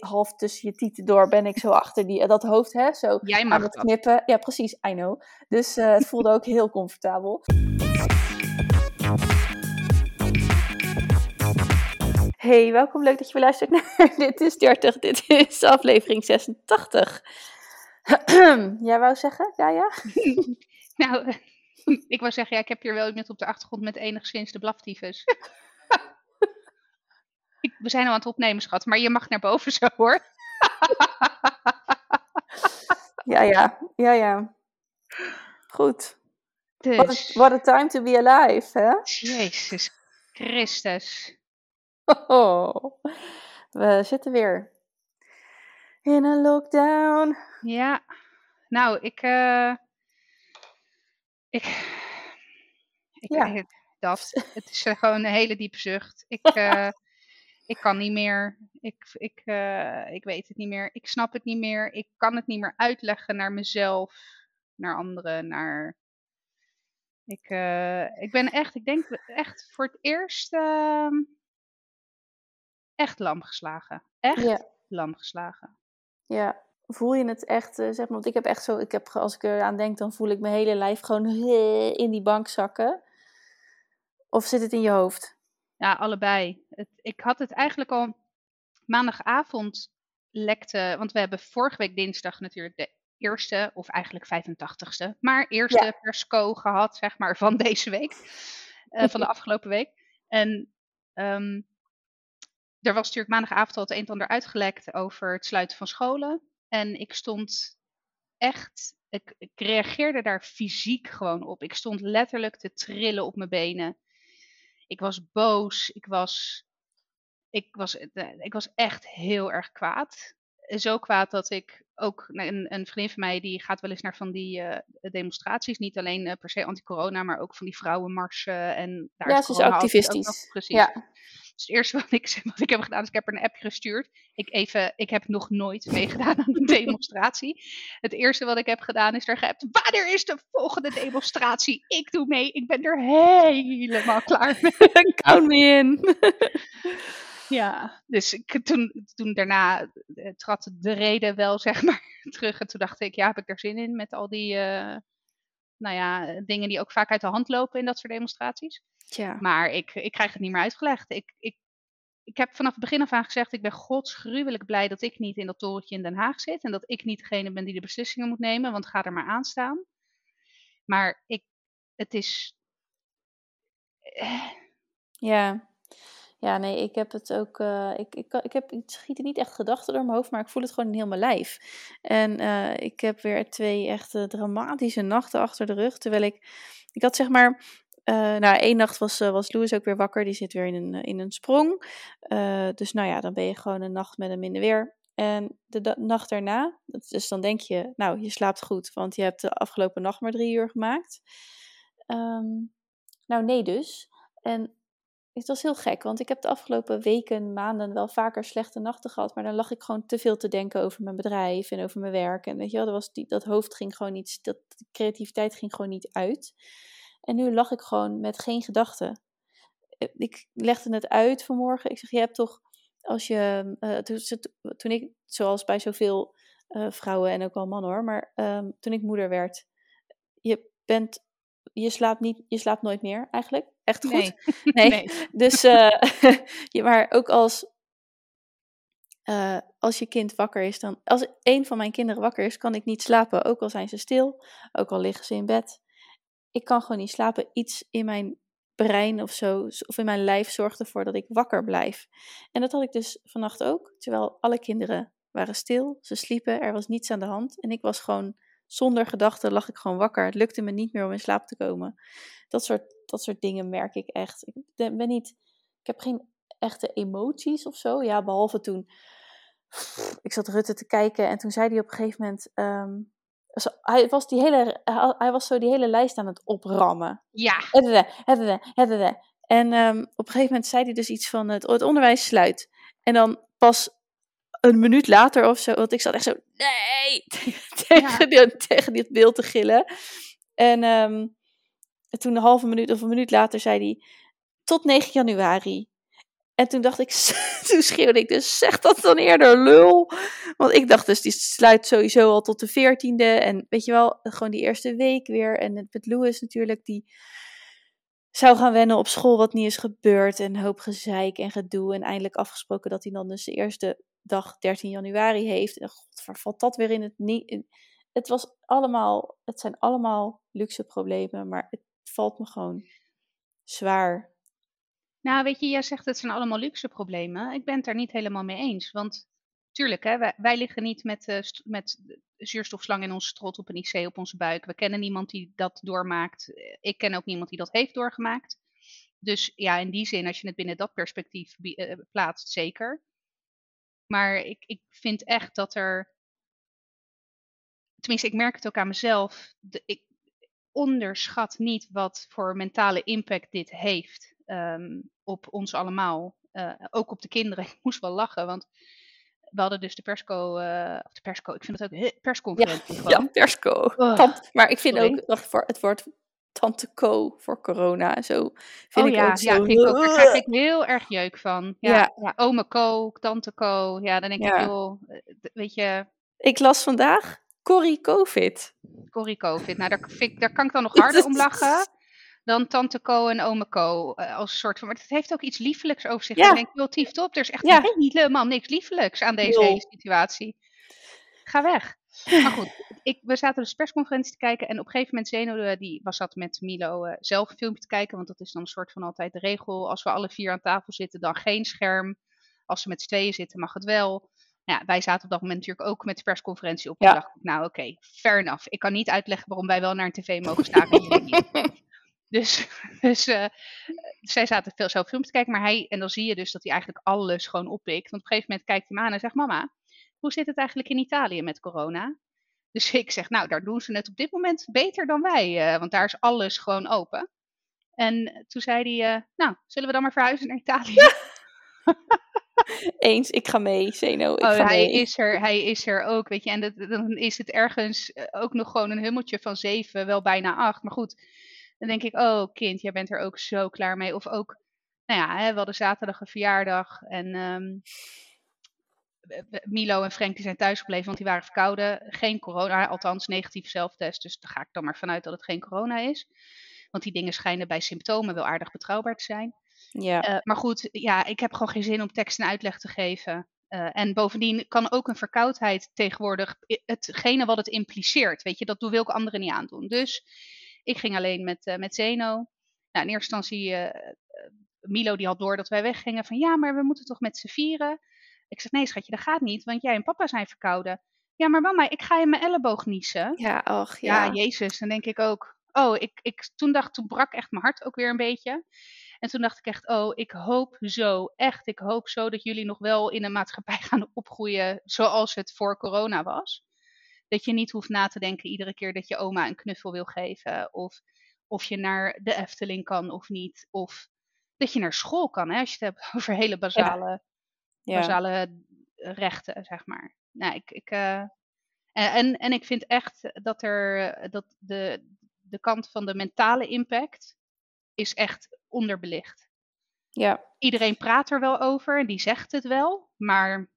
half tussen je tieten door ben ik zo achter die, dat hoofd, hè, zo Jij aan het dat. knippen. Ja, precies, I know. Dus eh, het voelde ook heel comfortabel. Hey, welkom. Leuk dat je weer luistert naar Dit is 30. Dit is aflevering 86. Jij wou zeggen, ja, ja? Nou, ik wou zeggen, ja, ik heb hier wel iemand op de achtergrond met enigszins de blaftyfus. We zijn al aan het opnemen, schat, maar je mag naar boven zo hoor. Ja, ja, ja, ja. Goed. What a, Dus, what a time to be alive, hè? Jezus Christus. Oh, we zitten weer in een lockdown. Ja, nou, ik, eh, ik, ik, Ja. dat, het is gewoon een hele diepe zucht. Ik, eh, ik kan niet meer, ik, ik, eh, ik weet het niet meer, ik snap het niet meer, ik kan het niet meer uitleggen naar mezelf, naar anderen, naar... Ik, eh, ik ben echt, ik denk echt voor het eerst ehm, echt lam geslagen. Echt Ja. lam geslagen. Ja, voel je het echt, eh, zeg maar, want ik heb echt zo, ik heb, als ik eraan denk, dan voel ik mijn hele lijf gewoon in die bank zakken. Of zit het in je hoofd? Ja, allebei. Het, ik had het eigenlijk al maandagavond lekte, want we hebben vorige week dinsdag natuurlijk de eerste, of eigenlijk 85ste, maar eerste Ja. persco gehad, zeg maar, van deze week, eh, van de afgelopen week. En ehm, er was natuurlijk maandagavond al het een en ander uitgelekt over het sluiten van scholen. En ik stond echt, ik, ik reageerde daar fysiek gewoon op. Ik stond letterlijk te trillen op mijn benen. Ik was boos. Ik was, ik was, eh, ik was echt heel erg kwaad. Zo kwaad dat ik ook, een, een vriendin van mij die gaat wel eens naar van die eh, demonstraties. Niet alleen eh, per se anti-corona, maar ook van die vrouwenmarsen. En daar Ja, is ze ook activistisch. nog- precies. Ja. Dus het eerste wat ik, wat ik heb gedaan is ik heb er een appje gestuurd. Ik, even, ik heb nog nooit meegedaan aan een demonstratie. Het eerste wat ik heb gedaan is er geappt. Wanneer is de volgende demonstratie? Ik doe mee. Ik ben er helemaal klaar mee. Count me in. Ja, dus ik, toen, toen daarna eh, trad de reden wel zeg maar terug. En toen dacht ik, ja, heb ik er zin in met al die eh, nou ja, dingen die ook vaak uit de hand lopen in dat soort demonstraties. Maar ik, ik krijg het niet meer uitgelegd. Ik, ik, ik heb vanaf het begin af aan gezegd, ik ben godsgruwelijk blij dat ik niet in dat torentje in Den Haag zit. En dat ik niet degene ben die de beslissingen moet nemen, want ga er maar aan staan. Maar ik, het is... eh, Ja. Ja, nee, ik heb het ook. eh, ik, ik, ik heb ik schiet er niet echt gedachten door mijn hoofd, maar ik voel het gewoon in heel mijn lijf. En eh, ik heb weer twee echt dramatische nachten achter de rug. Terwijl ik. Ik had zeg maar. eh nou, één nacht was, eh, was Louis ook weer wakker. Die zit weer in een, eh, in een sprong. Eh, dus nou ja, dan ben je gewoon een nacht met hem in de weer. En de nacht daarna, dus dan denk je, nou, je slaapt goed, want je hebt de afgelopen nacht maar drie uur gemaakt. Ehm, nou, nee dus. En het was heel gek, want ik heb de afgelopen weken, maanden wel vaker slechte nachten gehad. Maar dan lag ik gewoon te veel te denken over mijn bedrijf en over mijn werk. En weet je wel, dat, was dat hoofd ging gewoon niet, dat, creativiteit ging gewoon niet uit. En nu lag ik gewoon met geen gedachten. Eh, Ik legde het uit vanmorgen. Ik zeg, je hebt toch, als je, eh, toen, ik, zoals bij zoveel eh, vrouwen en ook wel mannen hoor, maar ehm, toen ik moeder werd, je bent, je slaapt niet, je slaapt nooit meer eigenlijk. Echt goed. nee. Nee. nee. Dus, ja, maar ook als, eh, als je kind wakker is, dan, als een van mijn kinderen wakker is, kan ik niet slapen. Ook al zijn ze stil, ook al liggen ze in bed. Ik kan gewoon niet slapen. Iets in mijn brein of zo, of in mijn lijf zorgt ervoor dat ik wakker blijf. En dat had ik dus vannacht ook, terwijl alle kinderen waren stil, ze sliepen, er was niets aan de hand. En ik was gewoon zonder gedachten, lag ik gewoon wakker. Het lukte me niet meer om in slaap te komen. Dat soort, dat soort dingen merk ik echt. Ik ben niet, ik heb geen echte emoties of zo. Ja, behalve toen ik zat Rutte te kijken en toen zei hij op een gegeven moment. ehm, zo- hij, was die hele, hij was zo die hele lijst aan het oprammen. Ja. En ehm, op een gegeven moment zei hij dus iets van het, het onderwijs sluit. En dan pas een minuut later of zo, want ik zat echt zo, nee, tegen, die, tegen dit beeld te gillen. En ehm, toen een halve minuut of een minuut later zei hij, tot 9 januari. En toen dacht ik, toen schreeuwde ik dus, zeg dat dan eerder, lul. Want ik dacht dus, die sluit sowieso al tot de veertiende. En weet je wel, gewoon die eerste week weer. En met Louis natuurlijk, die zou gaan wennen op school wat niet is gebeurd. En hoop gezeik en gedoe. En eindelijk afgesproken dat hij dan dus de eerste dag 13 januari heeft. En god, waar valt dat weer in het niet? Het was allemaal, het zijn allemaal luxe problemen, maar het valt me gewoon zwaar. Nou, weet je, jij zegt het zijn allemaal luxe problemen. Ik ben het daar niet helemaal mee eens. Want tuurlijk, hè, wij, liggen niet met, uh, met zuurstofslang in onze strot op een IC op onze buik. We kennen niemand die dat doormaakt. Ik ken ook niemand die dat heeft doorgemaakt. Dus ja, in die zin, als je het binnen dat perspectief uh, plaatst, zeker. Maar ik, ik vind echt dat er. Tenminste, ik merk het ook aan mezelf. De, ik onderschat niet wat voor mentale impact dit heeft um, op ons allemaal. Uh, ook op de kinderen. Ik moest wel lachen, want we hadden dus de persco, uh, of de persco, ik vind het ook persconferentie. Ja, ja persco. Oh, maar ik vind sorry. ook, wacht voor het woord tante co voor corona zo. Vind oh ik ja, ook zo. ja vind ik ook, daar krijg ik heel erg jeuk van. Ja, ja. ja ome co, tante co, ja, dan denk ik, joh, weet je. Ik las vandaag Corrie Covid. Corrie Covid, nou daar, vind, daar kan ik dan nog harder om lachen dan tante Co en ome Co. Uh, als soort van, maar het heeft ook iets liefelijks over zich. Ja. Ik denk, joh, tief top, er is echt helemaal niks liefelijks aan deze hele situatie. Ga weg. Maar goed, ik, we zaten dus persconferentie te kijken en op een gegeven moment Zeno, die was zat met Milo uh, zelf een filmpje te kijken, want dat is dan een soort van altijd de regel. Als we alle vier aan tafel zitten, dan geen scherm. Als we met z'n tweeën zitten, mag het wel. Nou ja, wij zaten op dat moment natuurlijk ook met de persconferentie op. Ja. En dacht ik, nou oké, okay, fair enough. Ik kan niet uitleggen waarom wij wel naar een tv mogen staan en jullie niet. Dus, dus uh, zij zaten veel zelf films te kijken, maar hij, en dan zie je dus dat hij eigenlijk alles gewoon oppikt. Want op een gegeven moment kijkt hij me aan en zegt, mama, hoe zit het eigenlijk in Italië met corona? Dus ik zeg, nou, daar doen ze het op dit moment beter dan wij, uh, want daar is alles gewoon open. En toen zei hij, uh, nou, zullen we dan maar verhuizen naar Italië? Ja. Eens, ik ga mee, Zeno. Ik oh, ga hij, mee. Is er, hij is er ook, weet je. En dat, dan is het ergens ook nog gewoon een hummeltje van zeven, wel bijna acht. Maar goed, dan denk ik, oh kind, jij bent er ook zo klaar mee. Of ook, nou ja, hè, we hadden zaterdag een verjaardag en um, Milo en Frank die zijn thuisgebleven, want die waren verkouden. Geen corona, althans negatief zelftest. Dus daar ga ik dan maar vanuit dat het geen corona is. Want die dingen schijnen bij symptomen wel aardig betrouwbaar te zijn. Ja. Uh, maar goed, ja, ik heb gewoon geen zin om tekst en uitleg te geven. Uh, en bovendien kan ook een verkoudheid tegenwoordig hetgene wat het impliceert. Weet je, dat wil ik anderen niet aandoen. Dus ik ging alleen met, uh, met Zeno. Nou, in eerste instantie, Milo die had door dat wij weggingen. Van ja, maar we moeten toch met z'n vieren? Ik zeg, nee schatje, dat gaat niet, want jij en papa zijn verkouden. Ja, maar mama, ik ga in mijn elleboog niezen. Ja, och, ja. Ja, jezus, dan denk ik ook. Oh, ik, ik, toen dacht, toen brak echt mijn hart ook weer een beetje. En toen dacht ik echt, oh, ik hoop zo, echt, ik hoop zo dat jullie nog wel in een maatschappij gaan opgroeien zoals het voor corona was dat je niet hoeft na te denken iedere keer dat je oma een knuffel wil geven. Of of je naar de Efteling kan of niet. Of dat je naar school kan, hè, als je het hebt over hele basale, ja. Basale rechten, zeg maar. Nou, ik, ik, uh, en, en ik vind echt dat er dat de, de kant van de mentale impact is echt onderbelicht. Ja. Iedereen praat er wel over en die zegt het wel, maar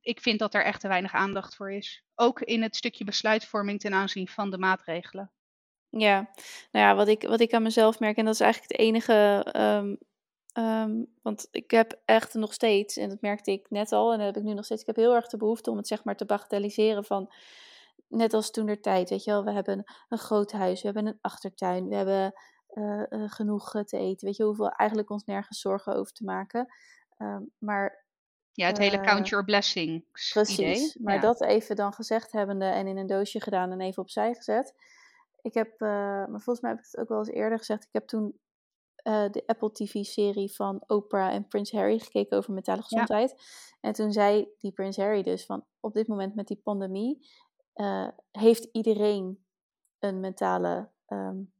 ik vind dat er echt te weinig aandacht voor is. Ook in het stukje besluitvorming ten aanzien van de maatregelen. Ja, nou ja, wat ik, wat ik aan mezelf merk, en dat is eigenlijk het enige. Um, um, want ik heb echt nog steeds, en dat merkte ik net al, en dat heb ik nu nog steeds, ik heb heel erg de behoefte om het zeg maar te bagatelliseren van. Net als toen der tijd, weet je wel, we hebben een groot huis, we hebben een achtertuin, we hebben uh, uh, genoeg te eten. Weet je, hoeveel eigenlijk ons nergens zorgen over te maken. Um, maar ja, het hele count your blessings. Precies. Idee. Maar ja. dat even dan gezegd hebbende en in een doosje gedaan en even opzij gezet. Ik heb, uh, maar volgens mij heb ik het ook wel eens eerder gezegd. Ik heb toen uh, de Apple TV-serie van Oprah en Prins Harry gekeken over mentale gezondheid. Ja. En toen zei die Prins Harry dus van op dit moment met die pandemie uh, heeft iedereen een mentale um,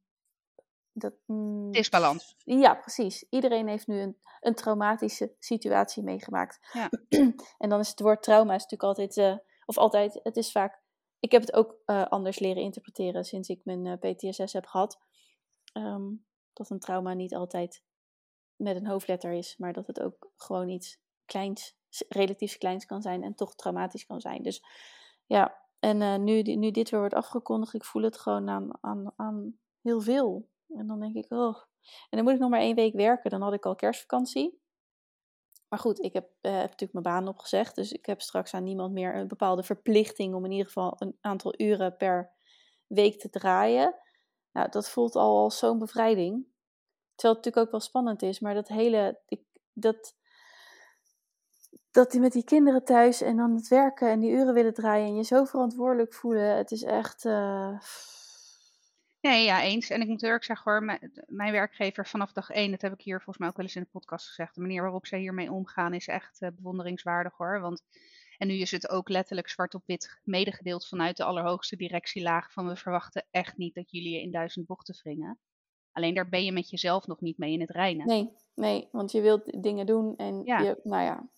dat, mm, Disbalans. Ja, precies. Iedereen heeft nu een, een traumatische situatie meegemaakt. Ja. en dan is het woord trauma is natuurlijk altijd, uh, of altijd, het is vaak. Ik heb het ook uh, anders leren interpreteren sinds ik mijn uh, PTSS heb gehad. Um, dat een trauma niet altijd met een hoofdletter is, maar dat het ook gewoon iets kleins, relatief kleins kan zijn en toch traumatisch kan zijn. Dus ja, en uh, nu, nu dit weer wordt afgekondigd, ik voel het gewoon aan, aan, aan heel veel. En dan denk ik, oh. En dan moet ik nog maar één week werken, dan had ik al kerstvakantie. Maar goed, ik heb, uh, heb natuurlijk mijn baan opgezegd, dus ik heb straks aan niemand meer een bepaalde verplichting om in ieder geval een aantal uren per week te draaien. Nou, dat voelt al als zo'n bevrijding. Terwijl het natuurlijk ook wel spannend is, maar dat hele, dat, dat die met die kinderen thuis en dan het werken en die uren willen draaien en je zo verantwoordelijk voelen, het is echt. Uh... Nee, ja, eens. En ik moet eerlijk zeggen hoor, mijn, mijn, werkgever vanaf dag één, dat heb ik hier volgens mij ook wel eens in de podcast gezegd, de manier waarop zij hiermee omgaan is echt uh, bewonderingswaardig hoor. Want, en nu is het ook letterlijk zwart op wit medegedeeld vanuit de allerhoogste directielaag van we verwachten echt niet dat jullie je in duizend bochten wringen. Alleen daar ben je met jezelf nog niet mee in het reinen. Nee, nee, want je wilt dingen doen en ja. je, nou ja.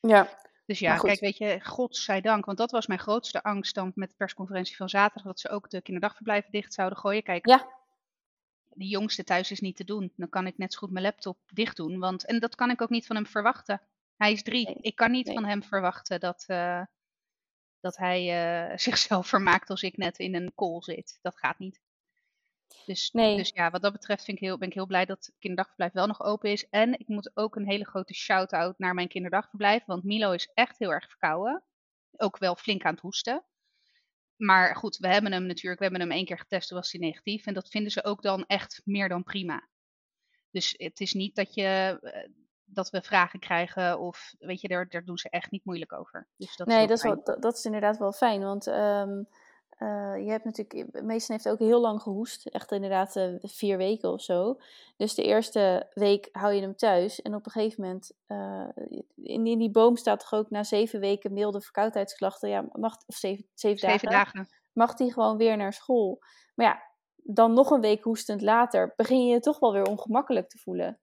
Ja. Dus ja, kijk, weet je, godzijdank, want dat was mijn grootste angst dan met de persconferentie van zaterdag, dat ze ook de kinderdagverblijven dicht zouden gooien. Kijk, ja. die jongste thuis is niet te doen. Dan kan ik net zo goed mijn laptop dicht doen, want, en dat kan ik ook niet van hem verwachten. Hij is drie. Ik kan niet van hem verwachten dat, uh, dat hij uh, zichzelf vermaakt als ik net in een call zit. Dat gaat niet. Dus, nee. dus ja, wat dat betreft vind ik heel, ben ik heel blij dat het kinderdagverblijf wel nog open is. En ik moet ook een hele grote shout-out naar mijn kinderdagverblijf. Want Milo is echt heel erg verkouden. Ook wel flink aan het hoesten. Maar goed, we hebben hem natuurlijk, we hebben hem één keer getest, toen was hij negatief. En dat vinden ze ook dan echt meer dan prima. Dus het is niet dat, je, eh, dat we vragen krijgen of, weet je, daar, daar doen ze echt niet moeilijk over. Dus dat nee, is dat, is wel, dat, is inderdaad wel fijn. Want um, uh, je hebt natuurlijk, Meesten heeft ook heel lang gehoest, echt inderdaad uh, vier weken of zo. Dus de eerste week hou je hem thuis en op een gegeven moment, uh, in, in, die boom staat toch ook na zeven weken milde verkoudheidsklachten, ja, mag, of zeven, zeven, zeven dagen, dagen, mag hij gewoon weer naar school. Maar ja, dan nog een week hoestend later begin je je toch wel weer ongemakkelijk te voelen.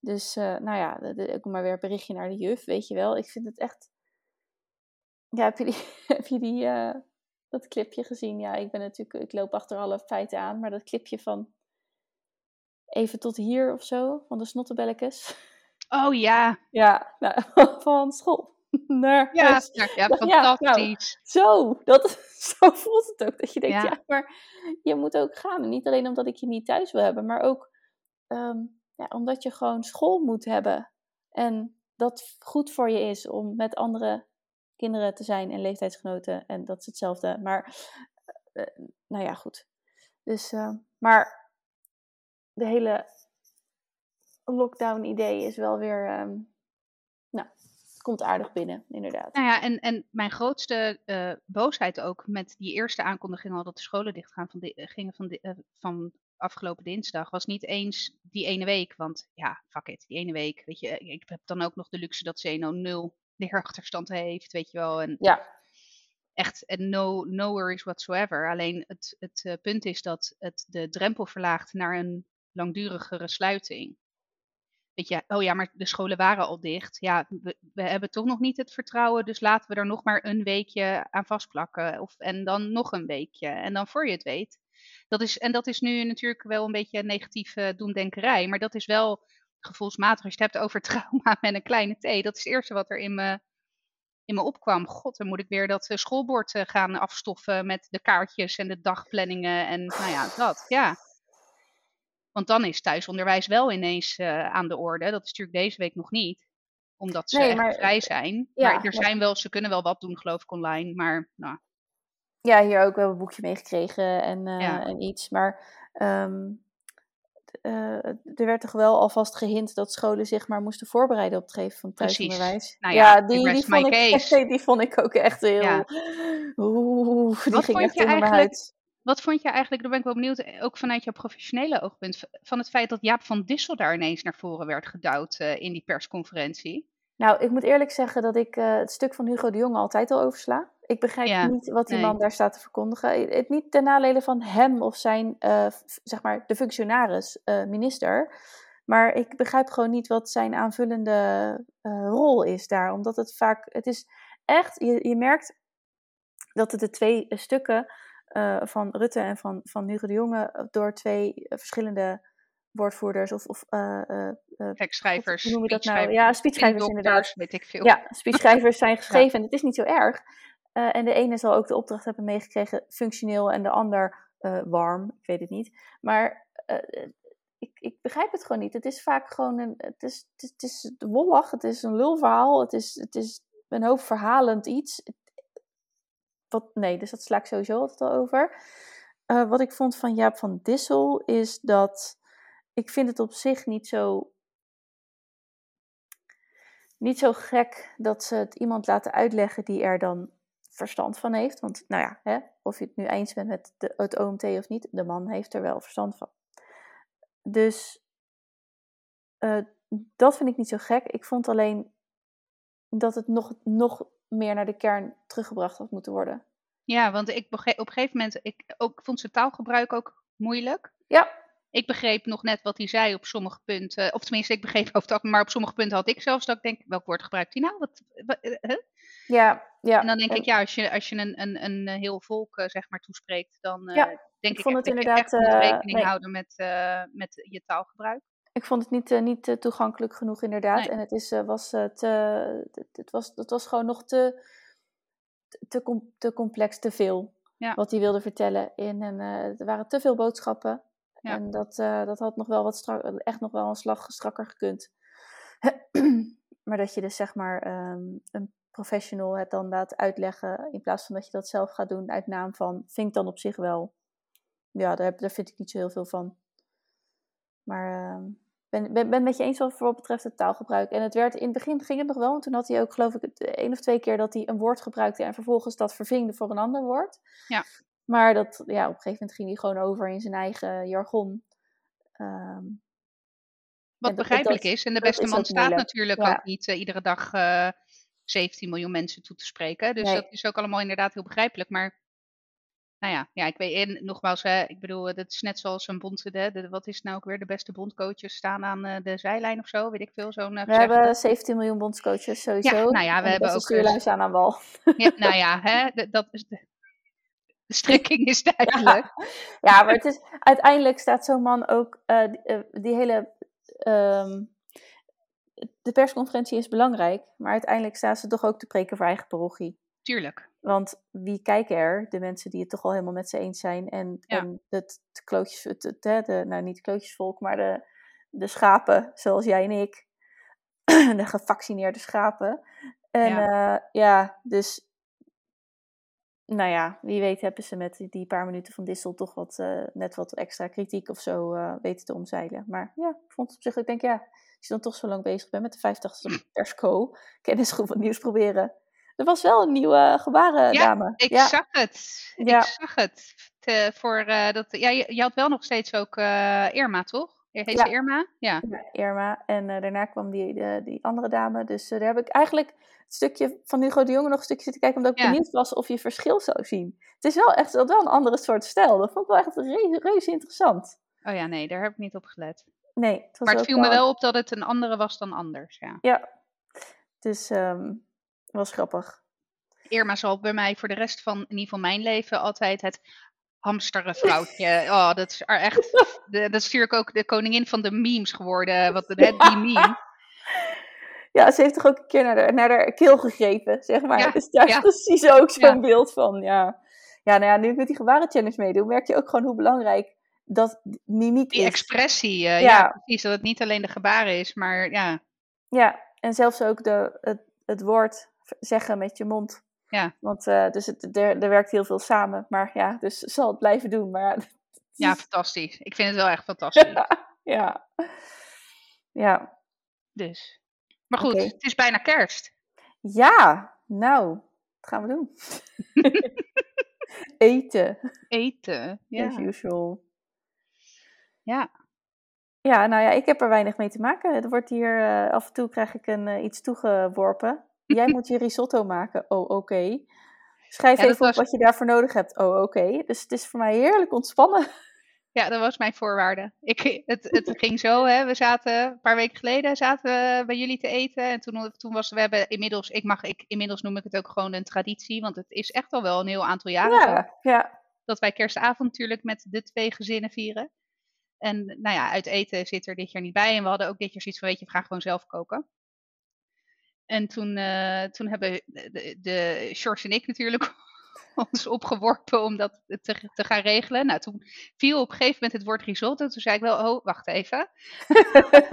Dus nou ja, ook maar weer een berichtje naar de juf, weet je wel. Ik vind het echt, ja, heb je die, heb je die dat clipje gezien. Ja, ik ben natuurlijk, ik loop achter alle feiten aan, maar dat clipje van even tot hier of zo, van de snottebelletjes. Oh ja. Ja, nou, van school. Naar ja, huis. ja, ja, fantastisch. Ja, nou, zo, dat, zo voelt het ook. Dat je denkt, ja. maar je moet ook gaan. En niet alleen omdat ik je niet thuis wil hebben, maar ook um, ja, omdat je gewoon school moet hebben. En dat goed voor je is om met andere kinderen te zijn en leeftijdsgenoten. En dat is hetzelfde. Maar, uh, nou ja, goed. Dus, uh, maar de hele lockdown-idee is wel weer, um, nou, komt aardig binnen, inderdaad. Nou ja, en, en mijn grootste boosheid ook met die eerste aankondiging al dat de scholen dichtgaan van de, gingen van, de, van afgelopen dinsdag was niet eens die ene week. Want ja, fuck it, die ene week. Weet je, ik heb dan ook nog de luxe dat Zeno nul leerachterstand heeft, weet je wel. En ja. Echt en no, no worries whatsoever. Alleen het, het uh, punt is dat het de drempel verlaagt naar een langdurigere sluiting. Weet je, oh ja, maar de scholen waren al dicht. Ja, we, we hebben toch nog niet het vertrouwen, dus laten we er nog maar een weekje aan vastplakken. Of, en dan nog een weekje. En dan voor je het weet. Dat is, en dat is nu natuurlijk wel een beetje negatieve doemdenkerij. Maar dat is wel gevoelsmatig, als je het hebt over trauma met een kleine T, dat is het eerste wat er in me, in me opkwam. God, dan moet ik weer dat eh, schoolbord eh, gaan afstoffen met de kaartjes en de dagplanningen en nou ja, dat, ja. Want dan is thuisonderwijs wel ineens uh, aan de orde. Dat is natuurlijk deze week nog niet, omdat ze nee, maar, vrij zijn. Ja, maar er zijn wel, ze kunnen wel wat doen, geloof ik, online. Maar nou. Ja, hier ook wel een boekje meegekregen en, uh, ja. en iets. Maar um, uh, er werd toch wel alvast gehint dat scholen zich maar moesten voorbereiden op het geven van thuisonderwijs. Nou ja, ja die, die, vond ik, die vond ik ook echt heel. Ja. Oeh, die Wat ging echt onder mijn huid. Wat vond je eigenlijk, daar ben ik wel benieuwd, ook vanuit jouw professionele oogpunt, van het feit dat Jaap van Dissel daar ineens naar voren werd gedouwd uh, in die persconferentie? Nou, ik moet eerlijk zeggen dat ik het stuk van Hugo de Jonge altijd al oversla. Ik begrijp niet wat die man daar staat te verkondigen. Het niet ten nadele van hem of zijn, uh, zeg maar, de functionaris, uh, minister. Maar ik begrijp gewoon niet wat zijn aanvullende uh, rol is daar. Omdat het vaak, het is echt, je, je merkt dat het de twee stukken van Rutte en van, van Hugo de Jonge door twee verschillende woordvoerders of, of uh, uh, tekstschrijvers. Hoe noem je dat nou? Ja, speechschrijvers inderdaad. weet ik veel. Ja, speechschrijvers zijn geschreven en het is niet zo erg. En de ene zal ook de opdracht hebben meegekregen functioneel en de ander warm. Ik weet het niet. Maar ik, ik begrijp het gewoon niet. Het is vaak gewoon een. Het is, het is, wollig, het is een lulverhaal, het is, het is een hoop verhalend iets. Wat, nee, dus dat sla ik sowieso altijd al over. Wat ik vond van Jaap van Dissel is dat. Ik vind het op zich niet zo. Niet zo gek dat ze het iemand laten uitleggen die er dan verstand van heeft. Want nou ja, hè, of je het nu eens bent met de, het OMT of niet, de man heeft er wel verstand van. Dus uh, dat vind ik niet zo gek. Ik vond alleen dat het nog, nog meer naar de kern teruggebracht had moeten worden. Ja, want ik op een gegeven moment, ik ook, vond zijn taalgebruik ook moeilijk. Ja. Ik begreep nog net wat hij zei op sommige punten. Of tenminste, ik begreep over het maar op sommige punten had ik zelfs dat ik denk, welk woord gebruikt hij nou? Wat, huh? Ja, ja. En dan denk ik, ja, als je, als je een, een, een heel volk uh, zeg maar toespreekt, dan ja, denk ik, ik vond het inderdaad, echt uh, rekening nee. houden met, met je taalgebruik. Ik vond het niet, niet toegankelijk genoeg inderdaad. Nee. En het, is, was, te, het, was, het was gewoon nog te, te, te complex, te veel. Ja. Wat hij wilde vertellen. In, en, er waren te veel boodschappen. Ja. En dat, dat had nog wel wat strak, echt nog wel een slag strakker gekund. maar dat je dus zeg maar um, een professional het dan laat uitleggen, in plaats van dat je dat zelf gaat doen uit naam van, vind ik dan op zich wel. Ja, daar, heb, daar vind ik niet zo heel veel van. Maar uh, ben, ben, ben met je eens wat voor wat betreft het taalgebruik. En het werd, in het begin ging het nog wel, want toen had hij ook geloof ik één of twee keer dat hij een woord gebruikte en vervolgens dat vervingde voor een ander woord. Ja. Maar dat, ja, op een gegeven moment ging hij gewoon over in zijn eigen jargon. Um, wat begrijpelijk dat, is. En de beste man staat moeilijk. natuurlijk ja. ook niet uh, iedere dag uh, 17 miljoen mensen toe te spreken. Dus nee. dat is ook allemaal inderdaad heel begrijpelijk. Maar nou ja, ja ik weet en nogmaals, hè, ik bedoel, dat is net zoals een bond. De, de, wat is nou ook weer de beste bondcoaches staan aan uh, de zijlijn of zo? Weet ik veel. Zo'n, we hebben 17 miljoen bondscoaches sowieso. Ja, nou ja, we hebben ook. stuurlijn staan aan wal. Ja, nou ja, hè, dat is de, strekking is duidelijk. Ja, ja maar het is, uiteindelijk staat zo'n man ook uh, die, uh, die hele. Um, de persconferentie is belangrijk, maar uiteindelijk staan ze toch ook te preken voor eigen parochie. Tuurlijk. Want wie kijken er? De mensen die het toch al helemaal met ze eens zijn. En, ja. en het, het klootjes, het, het, de, nou niet klootjesvolk, maar de, de schapen, zoals jij en ik. de gevaccineerde schapen. En ja, uh, ja dus nou ja, wie weet hebben ze met die paar minuten van Dissel toch wat, uh, net wat extra kritiek of zo uh, weten te omzeilen. Maar ja, ik vond het op zich, ik denk ja, als je dan toch zo lang bezig bent met de 50ste persco, kennisgroep van nieuws proberen. Er was wel een nieuwe gebarendame. Ja, ik ja. zag het. Ja. Ik zag het. Te, voor, uh, dat, ja, je, je, had wel nog steeds ook Irma, toch? Heet ja. ze Irma? Ja. ja Irma. En daarna kwam die, die, die andere dame. Dus daar heb ik eigenlijk stukje van Hugo de Jonge nog een stukje zitten kijken, omdat ik ja. benieuwd was of je verschil zou zien. Het is wel echt wel een andere soort stijl. Dat vond ik wel echt reuze, reuze interessant. Oh ja, nee, daar heb ik niet op gelet. Nee. Het maar het viel wel... me wel op dat het een andere was dan anders, ja. Ja, dus um, was grappig. Irma zal bij mij voor de rest van in ieder geval mijn leven altijd het hamsteren vrouwtje. Oh, dat is echt. De, dat is natuurlijk ook de koningin van de memes geworden. Wat de, die meme. Ja, ze heeft toch ook een keer naar de, naar de keel gegrepen, zeg maar. Ja, dus daar is precies ook zo'n ja. beeld van, ja. Ja, nou ja, nu ik met die gebaren-challenge meedoe, merk je ook gewoon hoe belangrijk dat mimiek die is. expressie, uh, ja. precies. Dat het niet alleen de gebaren is, maar ja. Ja, en zelfs ook de, het, het woord zeggen met je mond. Ja. Want uh, dus het, er, er werkt heel veel samen, maar ja, dus zal het blijven doen. Maar, ja, fantastisch. Ik vind het wel echt fantastisch. ja. Ja. Dus. Maar goed, okay. het is bijna kerst. Ja, nou, wat gaan we doen? Eten. Eten, ja. As usual. Ja. Ja, nou ja, ik heb er weinig mee te maken. Er wordt hier, uh, af en toe krijg ik een, uh, iets toegeworpen. Jij moet je risotto maken. Oh, oké. Okay. Schrijf ja, even was... op wat je daarvoor nodig hebt. Oh, oké. Okay. Dus het is voor mij heerlijk ontspannen. Ja, dat was mijn voorwaarde. Ik, het, het ging zo, hè. We zaten een paar weken geleden zaten we bij jullie te eten. En toen, toen was we hebben inmiddels, ik mag, ik, inmiddels noem ik het ook gewoon een traditie. Want het is echt al wel een heel aantal jaren ja, zo, ja. dat wij kerstavond natuurlijk met de twee gezinnen vieren. En nou ja, uit eten zit er dit jaar niet bij. En we hadden ook dit jaar zoiets van, weet je, we gaan gewoon zelf koken. En toen, uh, toen hebben de, de en ik natuurlijk ons opgeworpen om dat te, te, gaan regelen. Nou, toen viel op een gegeven moment het woord risotto. Toen zei ik wel, oh, wacht even.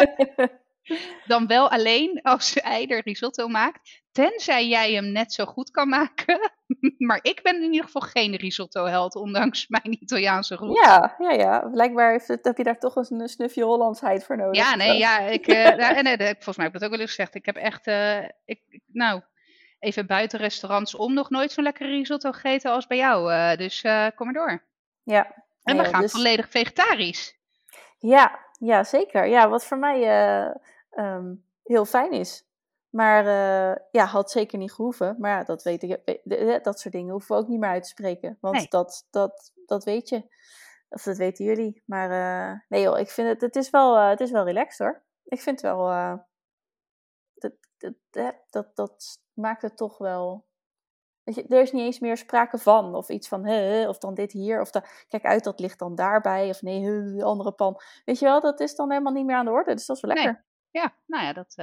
dan wel alleen als Eider risotto maakt. Tenzij jij hem net zo goed kan maken. maar ik ben in ieder geval geen risotto-held, ondanks mijn Italiaanse roots. Ja, ja, ja. Blijkbaar heeft het, heb je daar toch eens een snufje Hollandsheid voor nodig. Ja, nee, ja. Ik, uh, nou, nee, volgens mij heb ik dat ook wel eens gezegd. Ik heb echt, uh, ik, nou, even buiten restaurants om nog nooit zo'n lekkere risotto gegeten als bij jou. Uh, dus kom maar door. Ja. En we gaan dus... volledig vegetarisch. Ja, ja, zeker. Ja, wat voor mij um, heel fijn is. Maar uh, ja, had zeker niet gehoeven. Maar ja, dat, weet ik, dat soort dingen hoeven we ook niet meer uit te spreken. Want nee. dat, dat, dat weet je. Of dat weten jullie. Maar uh, nee joh, ik vind het, het is wel, uh, het is wel relaxed hoor. Ik vind het wel, dat, dat, dat, dat maakt het toch wel Weet je, er is niet eens meer sprake van. Of iets van, of dan dit hier. Of kijk uit, dat ligt dan daarbij. Of nee, andere pan. Weet je wel, dat is dan helemaal niet meer aan de orde. Dus dat is wel lekker. Nee. Ja, nou ja, dat,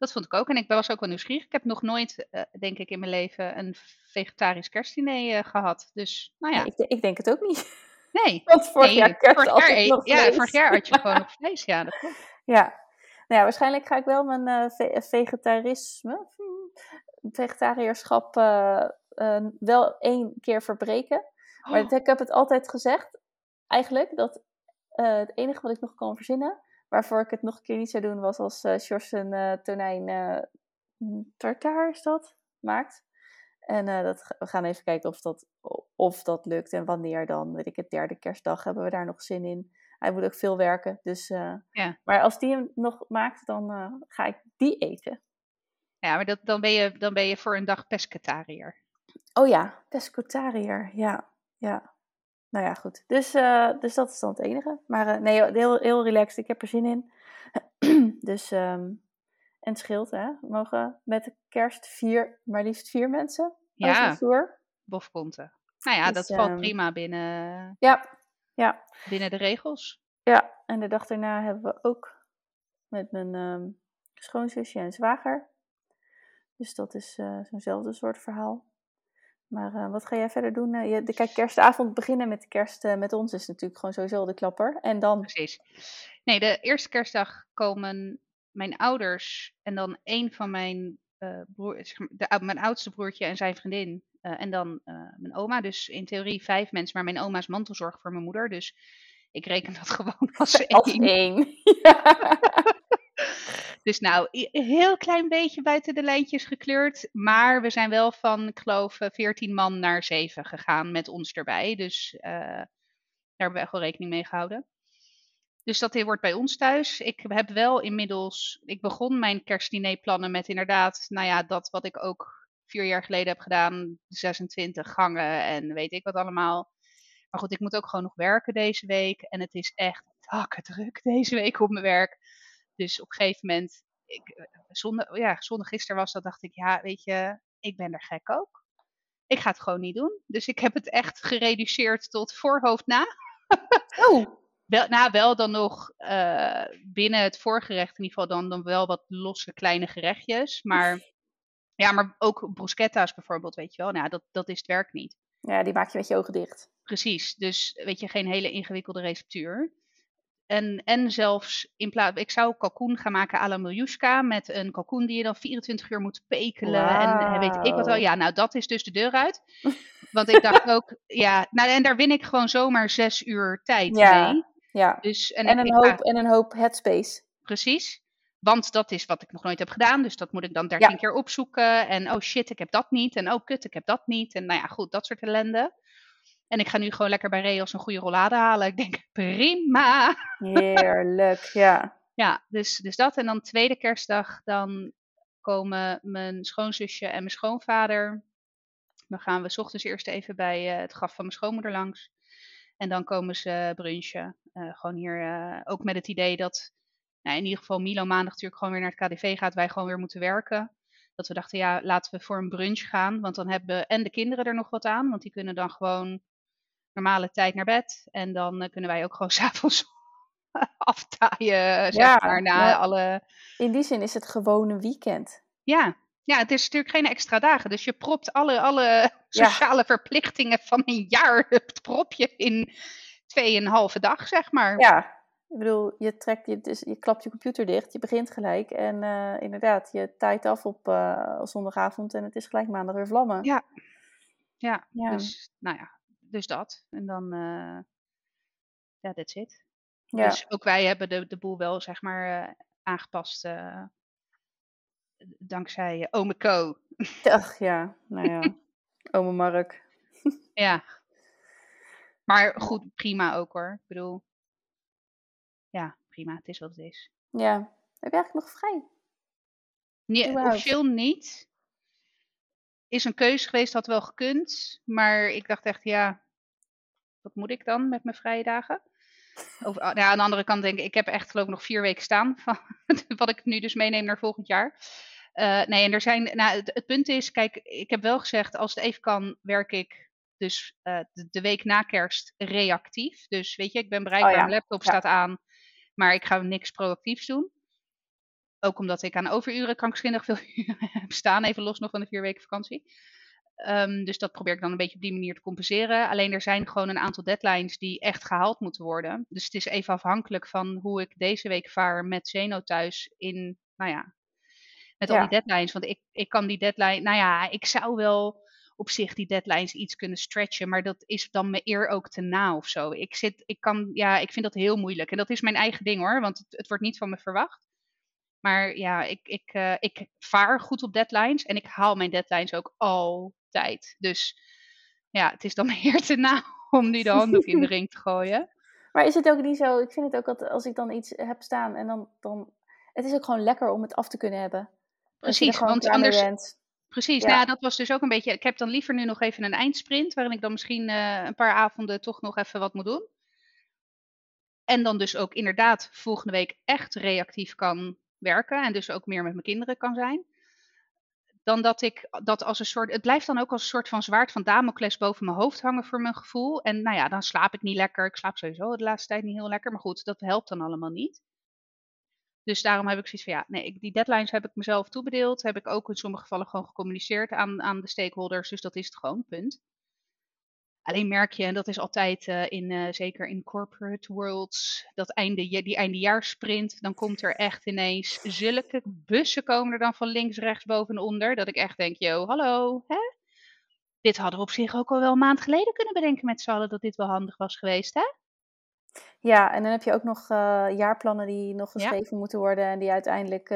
dat vond ik ook. En ik was ook wel nieuwsgierig. Ik heb nog nooit, uh, denk ik, in mijn leven een vegetarisch kerstdiner uh, gehad. Dus, nou ja. Nee, ik, ik, denk het ook niet. Nee. Want vorig nee, jaar kerst vorig jaar, nog Ja, vlees. vorig jaar had je gewoon nog vlees. Ja, dat klopt. Ja. Nou ja, waarschijnlijk ga ik wel mijn ve vegetarisme, vegetariërschap wel één keer verbreken. Maar oh. ik heb het altijd gezegd, eigenlijk, dat het enige wat ik nog kan verzinnen Waarvoor ik het nog een keer niet zou doen was als uh, Sjors een uh, tonijn uh, tartaar is dat, maakt. En dat, we gaan even kijken of dat, of dat lukt en wanneer dan. Weet ik, het derde kerstdag hebben we daar nog zin in. Hij moet ook veel werken. Dus, ja. Maar als die hem nog maakt, dan ga ik die eten. Ja, maar dat, dan, ben je, dan ben je voor een dag pescatariër. Oh ja, pescatariër. Ja, ja. Nou ja, goed. Dus, uh, dus dat is dan het enige. Maar uh, nee, heel, heel relaxed. Ik heb er zin in. dus, um, en het scheelt, hè. We mogen met de kerst vier, maar liefst vier mensen ja. Bofkonten. Nou ja, dus, dat valt um, prima binnen, ja, ja. binnen de regels. Ja, en de dag daarna hebben we ook met mijn um, schoonzusje en zwager. Dus dat is uh, zo'nzelfde soort verhaal. Maar uh, wat ga jij verder doen? Uh, je, de, kijk, kerstavond beginnen met de kerst uh, met ons is natuurlijk gewoon sowieso de klapper. En dan... Precies. Nee, de eerste kerstdag komen mijn ouders en dan een van mijn broer, de, mijn oudste broertje en zijn vriendin. en dan mijn oma. Dus in theorie vijf mensen. Maar mijn oma is mantelzorg voor mijn moeder. Dus ik reken dat gewoon als één. Als één. Ja. Dus nou, een heel klein beetje buiten de lijntjes gekleurd. Maar we zijn wel van, ik geloof, 14 man naar 7 gegaan met ons erbij. Dus uh, daar hebben we echt wel rekening mee gehouden. Dus dat wordt bij ons thuis. Ik heb wel inmiddels, ik begon mijn kerstdinerplannen met inderdaad, nou ja, dat wat ik ook vier jaar geleden heb gedaan. 26 gangen en weet ik wat allemaal. Maar goed, ik moet ook gewoon nog werken deze week. En het is echt druk deze week op mijn werk. Dus op een gegeven moment, ik, zondag, ja, zondag gisteren was dat, dacht ik, ja, weet je, ik ben er gek ook. Ik ga het gewoon niet doen. Dus ik heb het echt gereduceerd tot voorhoofd na. oh. Wel, nou, wel dan nog uh, binnen het voorgerecht in ieder geval dan, dan wel wat losse kleine gerechtjes. Maar ja, maar ook bruschetta's bijvoorbeeld, weet je wel. Nou, dat, dat is het werk niet. Ja, die maak je met je ogen dicht. Precies. Dus weet je, geen hele ingewikkelde receptuur. En, en zelfs in plaats, ik zou kalkoen gaan maken à la miljuska met een kalkoen die je dan 24 uur moet pekelen wow. en weet ik wat wel. Ja, nou dat is dus de deur uit. Want ik dacht ook, ja, nou en daar win ik gewoon zomaar zes uur tijd ja, mee. Ja. Dus, en, en, een hoop, en een hoop headspace. Precies. Want dat is wat ik nog nooit heb gedaan. Dus dat moet ik dan dertien ja. keer opzoeken. En oh shit, ik heb dat niet. En oh kut, ik heb dat niet. En nou ja, goed, dat soort ellende. En ik ga nu gewoon lekker bij Reos een goede rollade halen. Ik denk, prima. Heerlijk, ja. ja, dus, dus dat. En dan tweede kerstdag, dan komen mijn schoonzusje en mijn schoonvader. Dan gaan we s ochtends eerst even bij uh, het graf van mijn schoonmoeder langs. En dan komen ze brunchen. Uh, gewoon hier uh, ook met het idee dat nou, in ieder geval Milo maandag natuurlijk gewoon weer naar het KDV gaat. Wij gewoon weer moeten werken. Dat we dachten, ja, laten we voor een brunch gaan. Want dan hebben en de kinderen er nog wat aan. Want die kunnen dan gewoon normale tijd naar bed. En dan eh, kunnen wij ook gewoon s'avonds aftaaien, zeg Ja, maar, na alle... In die zin is het gewoon een weekend. Ja. ja, het is natuurlijk geen extra dagen. Dus je propt alle, alle sociale verplichtingen van een jaar, het prop je in tweeënhalve dag, zeg maar. Ja, ik bedoel, je, trekt je, dus je klapt je computer dicht, je begint gelijk. En eh, inderdaad, je tijd af op eh, zondagavond en het is gelijk maandag weer vlammen. Ja. Ja, Ja. dus nou ja, dus dat. En dan, eh ja, that's it. Ja. Dus ook wij hebben de, de boel wel, zeg maar, eh, aangepast. eh, dankzij Ome Co. Ach ja, nou ja. Ome Mark. Ja. Maar goed, prima ook hoor. Ik bedoel, ja, prima. Het is wat het is. Ja. Heb je eigenlijk nog vrij? Nee, officieel niet. Is een keuze geweest, had wel gekund. Maar ik dacht echt, ja, wat moet ik dan met mijn vrije dagen? Of, ah, ja, aan de andere kant denk ik, ik heb echt geloof ik nog vier weken staan. Van, wat ik nu dus meeneem naar volgend jaar. Uh, nee, en er zijn, nou, het, het, punt is, kijk, ik heb wel gezegd, als het even kan, werk ik dus uh, de, de, week na kerst reactief. Dus weet je, ik ben bereikbaar, Oh ja. mijn laptop Ja. staat aan, maar ik ga niks proactiefs doen. Ook omdat ik aan overuren krankzinnig veel uren heb staan, even los nog van de vier weken vakantie. Um, dus dat probeer ik dan een beetje op die manier te compenseren. Alleen er zijn gewoon een aantal deadlines die echt gehaald moeten worden. Dus het is even afhankelijk van hoe ik deze week vaar met Zeno thuis in, nou ja, met Ja. al die deadlines. Want ik, ik kan die deadline, nou ja, ik zou wel op zich die deadlines iets kunnen stretchen, maar dat is dan me eer ook te na of zo. Ik zit, ik kan, ja, ik vind dat heel moeilijk. En dat is mijn eigen ding hoor, want het, het wordt niet van me verwacht. Maar ja, ik, ik, uh, ik vaar goed op deadlines en ik haal mijn deadlines ook altijd. Dus ja, het is dan meer te na om nu de handdoek in de ring te gooien. Maar is het ook niet zo, ik vind het ook altijd, als ik dan iets heb staan en dan, dan het is ook gewoon lekker om het af te kunnen hebben. Precies, want anders, bent. Precies, Ja. nou ja, dat was dus ook een beetje. Ik heb dan liever nu nog even een eindsprint, waarin ik dan misschien eh, een paar avonden toch nog even wat moet doen. En dan dus ook inderdaad volgende week echt reactief kan werken en dus ook meer met mijn kinderen kan zijn. Dan dat ik dat als een soort. Het blijft dan ook als een soort van zwaard van Damocles boven mijn hoofd hangen voor mijn gevoel. En nou ja, dan slaap ik niet lekker. Ik slaap sowieso de laatste tijd niet heel lekker. Maar goed, dat helpt dan allemaal niet. Dus daarom heb ik zoiets van ja, nee, die deadlines heb ik mezelf toebedeeld. Heb ik ook in sommige gevallen gewoon gecommuniceerd aan, aan de stakeholders. Dus dat is het gewoon, punt. Alleen merk je, en dat is altijd uh, in, uh, zeker in corporate worlds, dat einde, die eindejaarssprint, dan komt er echt ineens zulke bussen komen er dan van links, rechts, boven en onder, dat ik echt denk, yo, hallo, hè? Dit hadden we op zich ook al wel een maand geleden kunnen bedenken met z'n allen, dat dit wel handig was geweest, hè? Ja, en dan heb je ook nog uh, jaarplannen die nog Ja. geschreven moeten worden en die uiteindelijk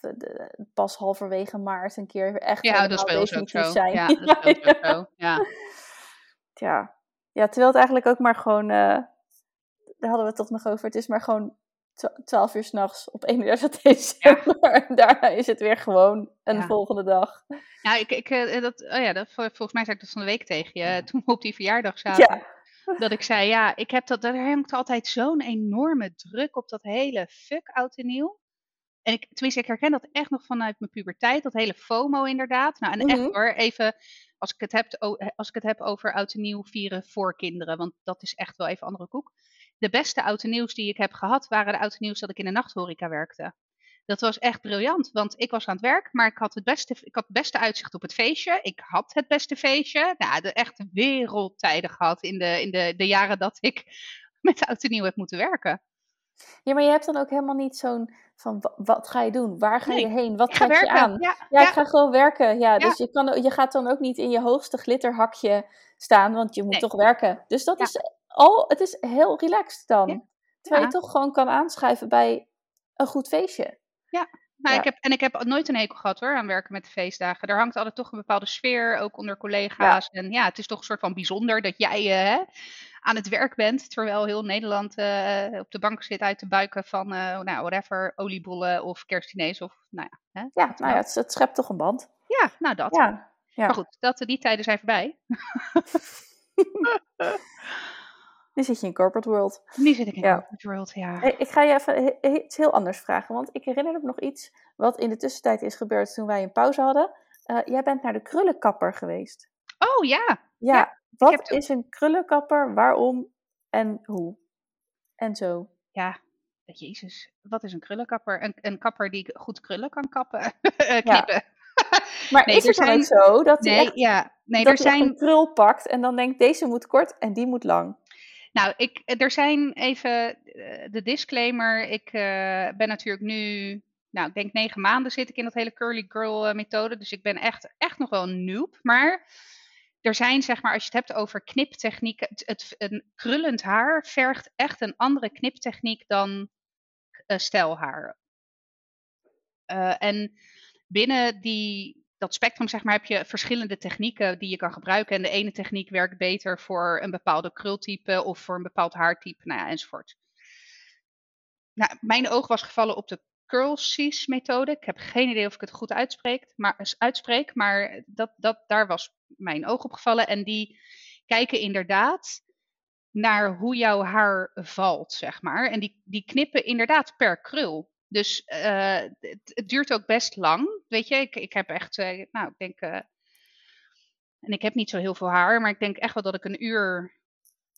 de, pas halverwege maart een keer echt Ja, dat speelt ook zo. zijn. Ja, dat speelt ook zo. Ja. Ja. ja, terwijl het eigenlijk ook maar gewoon, uh, daar hadden we het toch nog over, het is maar gewoon 12 uur s'nachts op 31 december. Ja. En daarna is het weer gewoon een Ja. volgende dag. Ja, ik, ik, eh, dat, oh ja dat, volgens mij zei ik dat van de week tegen je, toen we op die verjaardag zaten. Ja. Dat ik zei, ja, ik heb dat, daar heb ik altijd zo'n enorme druk op dat hele fuck oud en nieuw. En ik, tenminste, ik herken dat echt nog vanuit mijn puberteit, dat hele FOMO inderdaad. Nou, en Mhm. echt hoor, even als ik, het heb, o- als ik het heb over oud en nieuw vieren voor kinderen, want dat is echt wel even andere koek. De beste oud en nieuws die ik heb gehad, waren de oud en nieuws dat ik in de nachthoreca werkte. Dat was echt briljant, want ik was aan het werk, maar ik had het beste, ik had het beste uitzicht op het feestje. Ik had het beste feestje. Nou, de echt wereldtijden gehad in de, in de, de jaren dat ik met oud en nieuw heb moeten werken. Ja, maar je hebt dan ook helemaal niet zo'n van wa- wat ga je doen? Waar ga je Nee, heen? Wat trek je aan? Ja, ik ga gewoon werken. Ja, Ja. dus je, kan, je gaat dan ook niet in je hoogste glitterhakje staan, want je moet Nee. toch werken. Dus dat Ja. is al, het is heel relaxed dan. Terwijl je toch gewoon kan aanschuiven bij een goed feestje. Nou, Ja. ik heb, en ik heb nooit een hekel gehad hoor aan werken met de feestdagen. Er hangt altijd toch een bepaalde sfeer, ook onder collega's. En ja, het is toch een soort van bijzonder dat jij eh, hè, aan het werk bent. Terwijl heel Nederland eh, op de bank zit uit te buiken van, eh, nou, whatever, oliebollen of kerstdiners of, nou ja. Hè? Ja, nou ja, het, het schept toch een band. Ja, nou dat. Ja, ja. Maar goed, dat, die tijden zijn voorbij. Nu zit je in corporate world. Nu zit ik in Ja. corporate world, ja. Hey, ik ga je even he- iets heel anders vragen, want ik herinner me nog iets wat in de tussentijd is gebeurd toen wij een pauze hadden. Eh, jij bent naar de krullenkapper geweest. Oh ja, Ja, Ja. Wat is een krullenkapper? Waarom en hoe? En zo. Ja, jezus, wat is een krullenkapper? Een, een kapper die goed krullen kan kappen, eh, knippen. Maar Nee, is er het dan zijn- zo dat Nee, echt, ja, nee dat er zijn een krul pakt en dan denkt deze moet kort en die moet lang? Nou, ik, er zijn even eh, de disclaimer. Ik eh, ben natuurlijk nu, nou, ik denk negen maanden zit ik in dat hele curly girl methode. Dus ik ben echt, echt nog wel een noob. Maar er zijn, zeg maar, als je het hebt over kniptechnieken. Het, een krullend haar vergt echt een andere kniptechniek dan eh stijlhaar. Eh, en binnen die, dat spectrum zeg maar, heb je verschillende technieken die je kan gebruiken. En de ene techniek werkt beter voor een bepaalde krultype of voor een bepaald haartype, nou ja, enzovoort. Nou, mijn oog was gevallen op de Curlsees methode. Ik heb geen idee of ik het goed uitspreek, maar, uitspreek, maar dat, dat, daar was mijn oog op gevallen. En die kijken inderdaad naar hoe jouw haar valt, zeg maar. En die, die knippen inderdaad per krul. Dus eh, het, duurt ook best lang. Weet je, ik, ik heb echt, eh, nou, ik denk. eh, en ik heb niet zo heel veel haar, maar ik denk echt wel dat ik een uur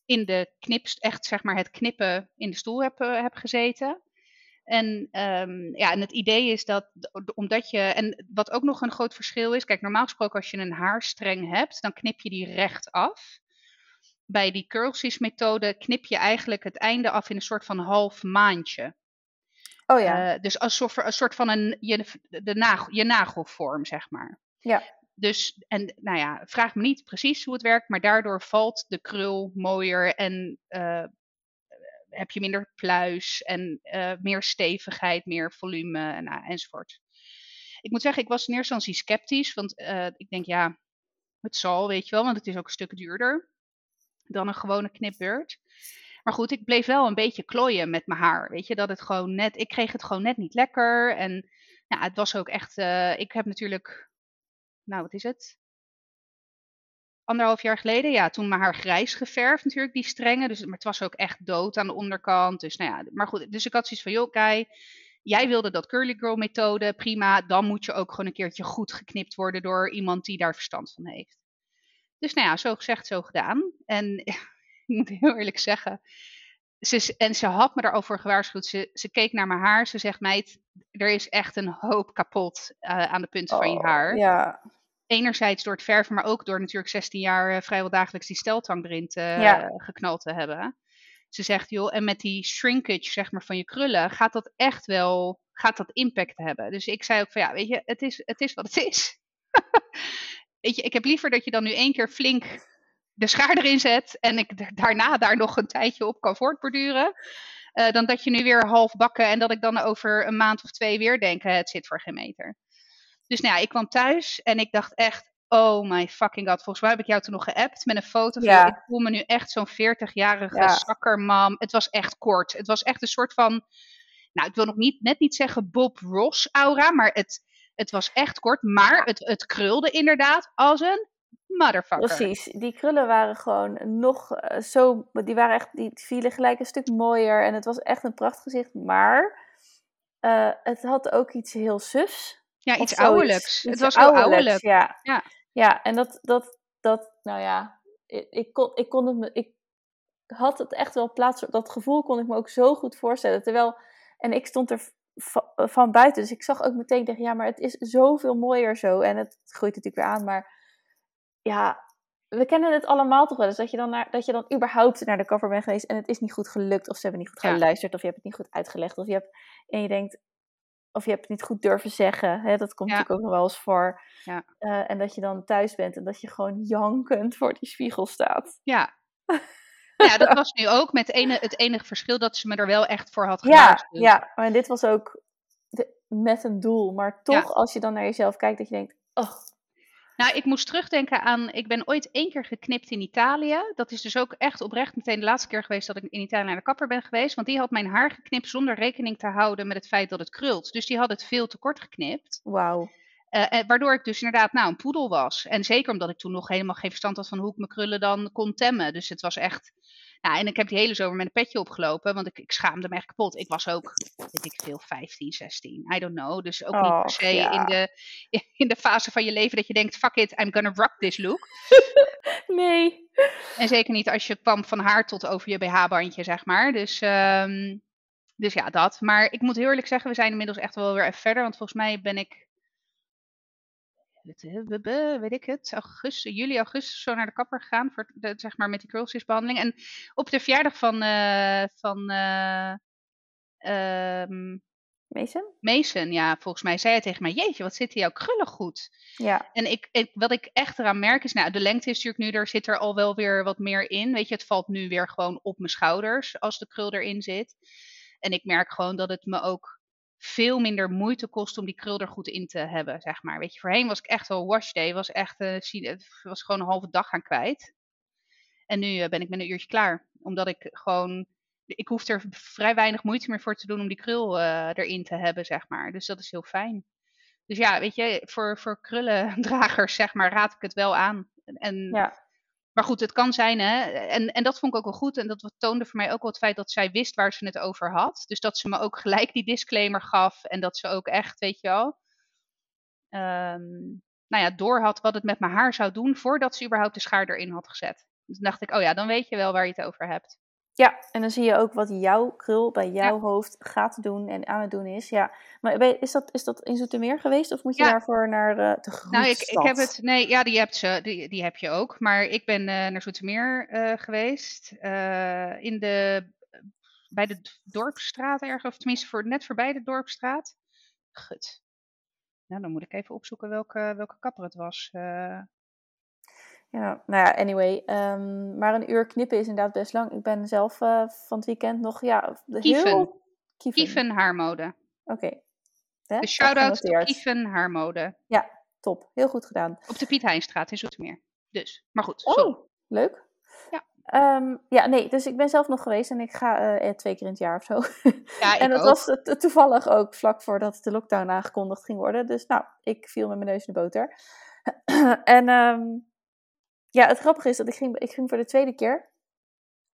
in de knipst, echt zeg maar het knippen in de stoel heb, heb gezeten. En, ehm, ja, en het idee is dat, omdat je, en wat ook nog een groot verschil is, kijk, normaal gesproken als je een haarstreng hebt, dan knip je die recht af. Bij die curlsies methode knip je eigenlijk het einde af in een soort van half maandje. Oh ja. Eh, dus alsof er een soort van een, je, de nagel, je nagelvorm, zeg maar. Ja. Dus, en nou ja, vraag me niet precies hoe het werkt, maar daardoor valt de krul mooier en eh, heb je minder pluis en eh, meer stevigheid, meer volume nou, enzovoort. Ik moet zeggen, ik was in eerste instantie sceptisch, want eh, ik denk ja, het zal, weet je wel, want het is ook een stuk duurder dan een gewone knipbeurt. Maar goed, ik bleef wel een beetje klooien met mijn haar. Weet je, dat het gewoon net, ik kreeg het gewoon net niet lekker. En ja, het was ook echt, eh, ik heb natuurlijk, nou wat is het? Anderhalf jaar geleden, ja, toen mijn haar grijs geverfd natuurlijk, die strengen. Dus, maar het was ook echt dood aan de onderkant. Dus nou ja, maar goed, dus ik had zoiets van, joh, Kai, jij wilde dat curly girl methode, prima. Dan moet je ook gewoon een keertje goed geknipt worden door iemand die daar verstand van heeft. Dus nou ja, zo gezegd, zo gedaan. En ik moet heel eerlijk zeggen, ze, en ze had me daarover gewaarschuwd. Ze, ze keek naar mijn haar. Ze zegt, meid, er is echt een hoop kapot uh, aan de punten van je Oh, haar. Ja. Enerzijds door het verven, maar ook door natuurlijk 16 jaar uh, vrijwel dagelijks die steltang erin te, Ja. uh, geknald te hebben. Ze zegt, joh, en met die shrinkage zeg maar, van je krullen gaat dat echt wel gaat dat impact hebben. Dus ik zei ook van ja, weet je, het is, het is wat het is. weet je, ik heb liever dat je dan nu één keer flink de schaar erin zet en ik daarna daar nog een tijdje op kan voortborduren. Uh, dan dat je nu weer half bakken en dat ik dan over een maand of twee weer denk, het zit voor geen meter. Dus nou ja, ik kwam thuis en ik dacht echt, oh my fucking god. Volgens mij heb ik jou toen nog geappt met een foto van, Ja. ik voel me nu echt zo'n 40-jarige Ja. zakkermam. Het was echt kort. Het was echt een soort van, nou ik wil nog niet, net niet zeggen Bob Ross aura, maar het, het was echt kort. Maar het, het krulde inderdaad als een motherfucker. Precies, die krullen waren gewoon nog eh, zo, die waren echt, die vielen gelijk een stuk mooier en het was echt een prachtig gezicht, maar eh, het had ook iets heel sufs. Ja, iets ouderlijks. Het was ouderlijk. Ja. Ja. ja, en dat, dat, dat, nou ja, ik, ik, kon, ik kon het me, ik had het echt wel plaats, dat gevoel kon ik me ook zo goed voorstellen. Terwijl, en ik stond er va- van buiten, dus ik zag ook meteen, dacht, ja, maar het is zoveel mooier zo. En het groeit natuurlijk weer aan, maar ja, we kennen het allemaal toch wel eens, dat je dan, naar, dat je dan überhaupt naar de cover bent geweest en het is niet goed gelukt, of ze hebben niet goed Ja. geluisterd, of je hebt het niet goed uitgelegd, of je hebt, en je denkt, of je hebt het niet goed durven zeggen. Hè? Dat komt Ja. natuurlijk ook nog wel eens voor. Ja. Eh, en dat je dan thuis bent en dat je gewoon jankend voor die spiegel staat. Ja. ja, dat was nu ook met het enige verschil dat ze me er wel echt voor had Ja, gewaarschuwd. ja, maar dit was ook de- met een doel. Maar toch, Ja. als je dan naar jezelf kijkt, dat je denkt, oh, Nou, ik moest terugdenken aan. Ik ben ooit één keer geknipt in Italië. Dat is dus ook echt oprecht meteen de laatste keer geweest dat ik in Italië naar de kapper ben geweest. Want die had mijn haar geknipt zonder rekening te houden met het feit dat het krult. Dus die had het veel te kort geknipt. wauw. Eh, en waardoor ik dus inderdaad nou een poedel was. En zeker omdat ik toen nog helemaal geen verstand had van hoe ik mijn krullen dan kon temmen. Dus het was echt. Nou, en ik heb die hele zomer met een petje opgelopen, want ik, ik schaamde me echt kapot. Ik was ook, weet ik veel, 15, 16, I don't know. Dus ook niet per se ja. in, de, in de fase van je leven dat je denkt, fuck it, I'm gonna rock this look. Nee. En zeker niet als je kwam van haar tot over je BH-bandje, zeg maar. Dus, ehm, dus ja, dat. Maar ik moet heel eerlijk zeggen, we zijn inmiddels echt wel weer even verder. Want volgens mij ben ik, weet, ik het, augustus, juli, augustus zo naar de kapper gegaan. Voor, de, zeg maar met die curlsys behandeling. En op de verjaardag van, eh, van eh, ehm, Mason? Mason, ja, volgens mij zei hij tegen mij, jeetje, wat zitten jouw krullen goed. Ja. En ik, ik, wat ik echt eraan merk is, nou, de lengte is natuurlijk nu, er zit er al wel weer wat meer in. Weet je, het valt nu weer gewoon op mijn schouders als de krul erin zit. En ik merk gewoon dat het me ook veel minder moeite kost om die krul er goed in te hebben, zeg maar. Weet je, voorheen was ik echt wel wash day, was echt, eh, het was gewoon een halve dag aan kwijt. En nu eh, ben ik met een uurtje klaar, omdat ik gewoon, ik hoef er vrij weinig moeite meer voor te doen om die krul eh, erin te hebben, zeg maar. Dus dat is heel fijn. Dus ja, weet je, voor, voor krullendragers, zeg maar, raad ik het wel aan. En, Ja. Maar goed, het kan zijn, hè. En, en dat vond ik ook wel goed. En dat toonde voor mij ook wel het feit dat zij wist waar ze het over had. Dus dat ze me ook gelijk die disclaimer gaf. En dat ze ook echt, weet je wel, ehm, nou ja, door had wat het met mijn haar zou doen voordat ze überhaupt de schaar erin had gezet. Dus dacht ik, oh ja, dan weet je wel waar je het over hebt. Ja, en dan zie je ook wat jouw krul bij jouw hoofd gaat doen en aan het doen is. Ja, maar is dat, is dat in Zoetermeer geweest of moet je Ja. daarvoor naar eh, de grootste Nou, ik, ik heb het. Nee, ja, die, hebt ze, die, die heb je ook. Maar ik ben eh, naar Zoetermeer eh, geweest. in de, bij de d- Dorpsstraat ergens. Of tenminste, voor, net voorbij de Dorpsstraat. Gut. Nou, dan moet ik even opzoeken welke, welke kapper het was. Ja, nou ja, anyway. ehm, maar een uur knippen is inderdaad best lang. Ik ben zelf eh, van het weekend nog, ja, de Kieven. heel... Kieven. Kieven Haarmode. Oké. Hè, Dus shout-out. Kieven Haarmode. Top, heel goed gedaan. Op de Piet Heinstraat in Zoetermeer. Dus, maar goed. sorry. Oh, leuk. Ja. Ehm, ja, nee, dus ik ben zelf nog geweest en ik ga eh, twee keer in het jaar of zo. Ja, ik en dat ook. was to- toevallig ook vlak voordat de lockdown aangekondigd ging worden. Dus nou, ik viel met mijn neus in de boter. en ehm, ja, het grappige is dat ik ging, ik ging voor de tweede keer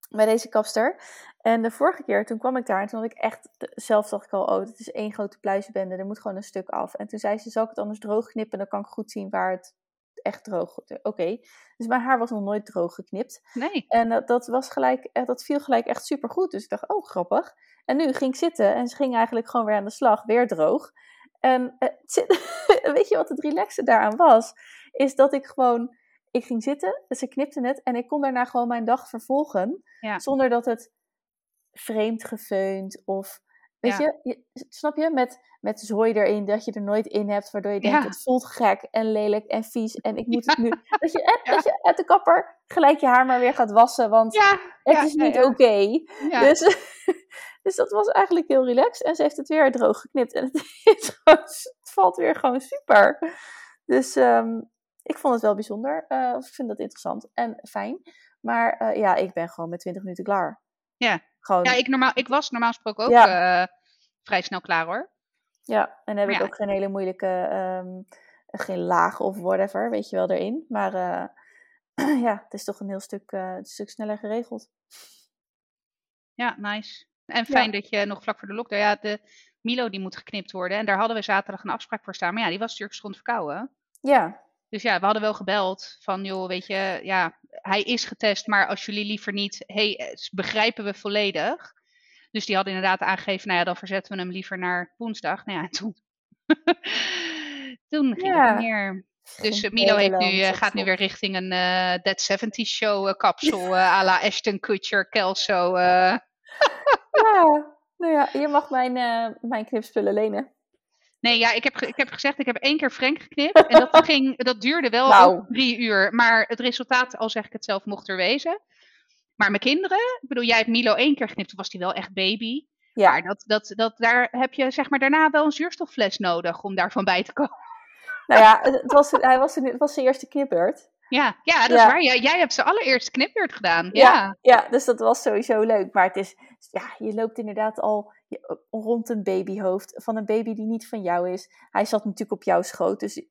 bij deze kapster. En de vorige keer, toen kwam ik daar en toen had ik echt, zelf dacht ik al, oh, dit is één grote pluizenbende, er moet gewoon een stuk af. En toen zei ze, zal ik het anders droog knippen, dan kan ik goed zien waar het echt droog Oké, dus mijn haar was nog nooit droog geknipt. Nee. En dat, dat, was gelijk, eh, dat viel gelijk echt super goed. Dus ik dacht, oh, grappig. En nu ging ik zitten en ze ging eigenlijk gewoon weer aan de slag, weer droog. En eh, zit- weet je wat het relaxte daaraan was? Is dat ik gewoon, ik ging zitten, ze knipte het en ik kon daarna gewoon mijn dag vervolgen. Ja. Zonder dat het vreemd gefeund of, weet Ja. je, je, snap je? Met, met zooi erin, dat je er nooit in hebt, waardoor je denkt, Ja. het voelt gek en lelijk en vies. En ik moet het nu, dat je, Ja. dat je uit de kapper gelijk je haar maar weer gaat wassen, want het is niet oké. Dus, dus dat was eigenlijk heel relaxed. En ze heeft het weer droog geknipt. En het, is gewoon, het valt weer gewoon super. Dus ehm, ik vond het wel bijzonder. Of ik vind dat interessant en fijn. Maar eh, ja, ik ben gewoon met 20 minuten klaar. Ja. Gewoon, ja ja, ik, normaal, ik was normaal gesproken ook Ja. eh, vrij snel klaar hoor. en dan heb Maar ik ja. ook geen hele moeilijke, ehm, geen laag of whatever, weet je wel, erin. Maar ja, het is toch een heel stuk, een stuk sneller geregeld. Ja, nice. En fijn dat je nog vlak voor de lockdown, ja, de Milo die moet geknipt worden. En daar hadden we zaterdag een afspraak voor staan. Maar ja, die was natuurlijk stond verkouden. Ja, Dus ja, we hadden wel gebeld van, joh, weet je, ja, hij is getest, maar als jullie liever niet, hey, eh, begrijpen we volledig. Dus die hadden inderdaad aangegeven, nou ja, dan verzetten we hem liever naar woensdag. Nou ja, toen, toen ging Ja. het meer. Dus eh, Milo heeft nu, eh, gaat nu weer richting een Dead 70 show eh, kapsel à la Ashton Kutcher, Kelso. Ja, nou ja, je mag mijn, mijn knipspullen lenen. Nee, ja, ik heb, ik heb gezegd, ik heb één keer Frank geknipt. En dat, ging, dat duurde wel drie uur. Maar het resultaat, al zeg ik het zelf, mocht er wezen. Maar mijn kinderen, ik bedoel, jij hebt Milo één keer geknipt, toen was hij wel echt baby. Ja, Maar dat, dat, dat, daar heb je zeg maar daarna wel een zuurstoffles nodig om daarvan bij te komen. nou ja, het was, hij was, het was zijn eerste knipbeurt. Ja, ja dat Ja. is waar. Jij, jij hebt zijn allereerste knipbeurt gedaan. Ja. Ja, dus dat was sowieso leuk. Maar het is, ja, je loopt inderdaad al rond een babyhoofd van een baby die niet van jou is. Hij zat natuurlijk op jouw schoot, dus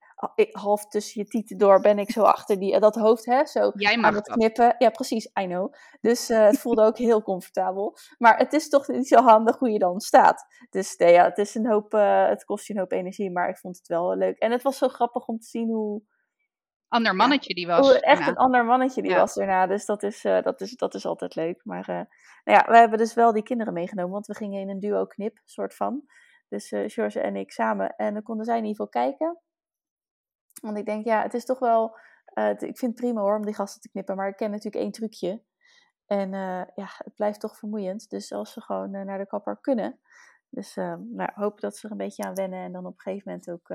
half tussen je tieten door ben ik zo achter die, dat hoofd, hè, zo Jij aan het dat. knippen. Ja, precies, I know. Dus eh, het voelde ook heel comfortabel. Maar het is toch niet zo handig hoe je dan staat. Dus nee, ja, het, is een hoop, eh, het kost je een hoop energie, maar ik vond het wel leuk. En het was zo grappig om te zien hoe, Ander mannetje die was. echt daarna. een ander mannetje die Ja. was daarna. Dus dat is, eh, dat, is, dat is altijd leuk. Maar eh, nou ja, we hebben dus wel die kinderen meegenomen, want we gingen in een duo knip, soort van. Dus eh George en ik samen. En dan konden zij in ieder geval kijken. Want ik denk, ja, het is toch wel... ik vind het prima hoor, om die gasten te knippen. Maar ik ken natuurlijk één trucje. En ja, het blijft toch vermoeiend. Dus als ze gewoon naar de kapper kunnen. Dus nou, hopen dat ze er een beetje aan wennen. En dan op een gegeven moment ook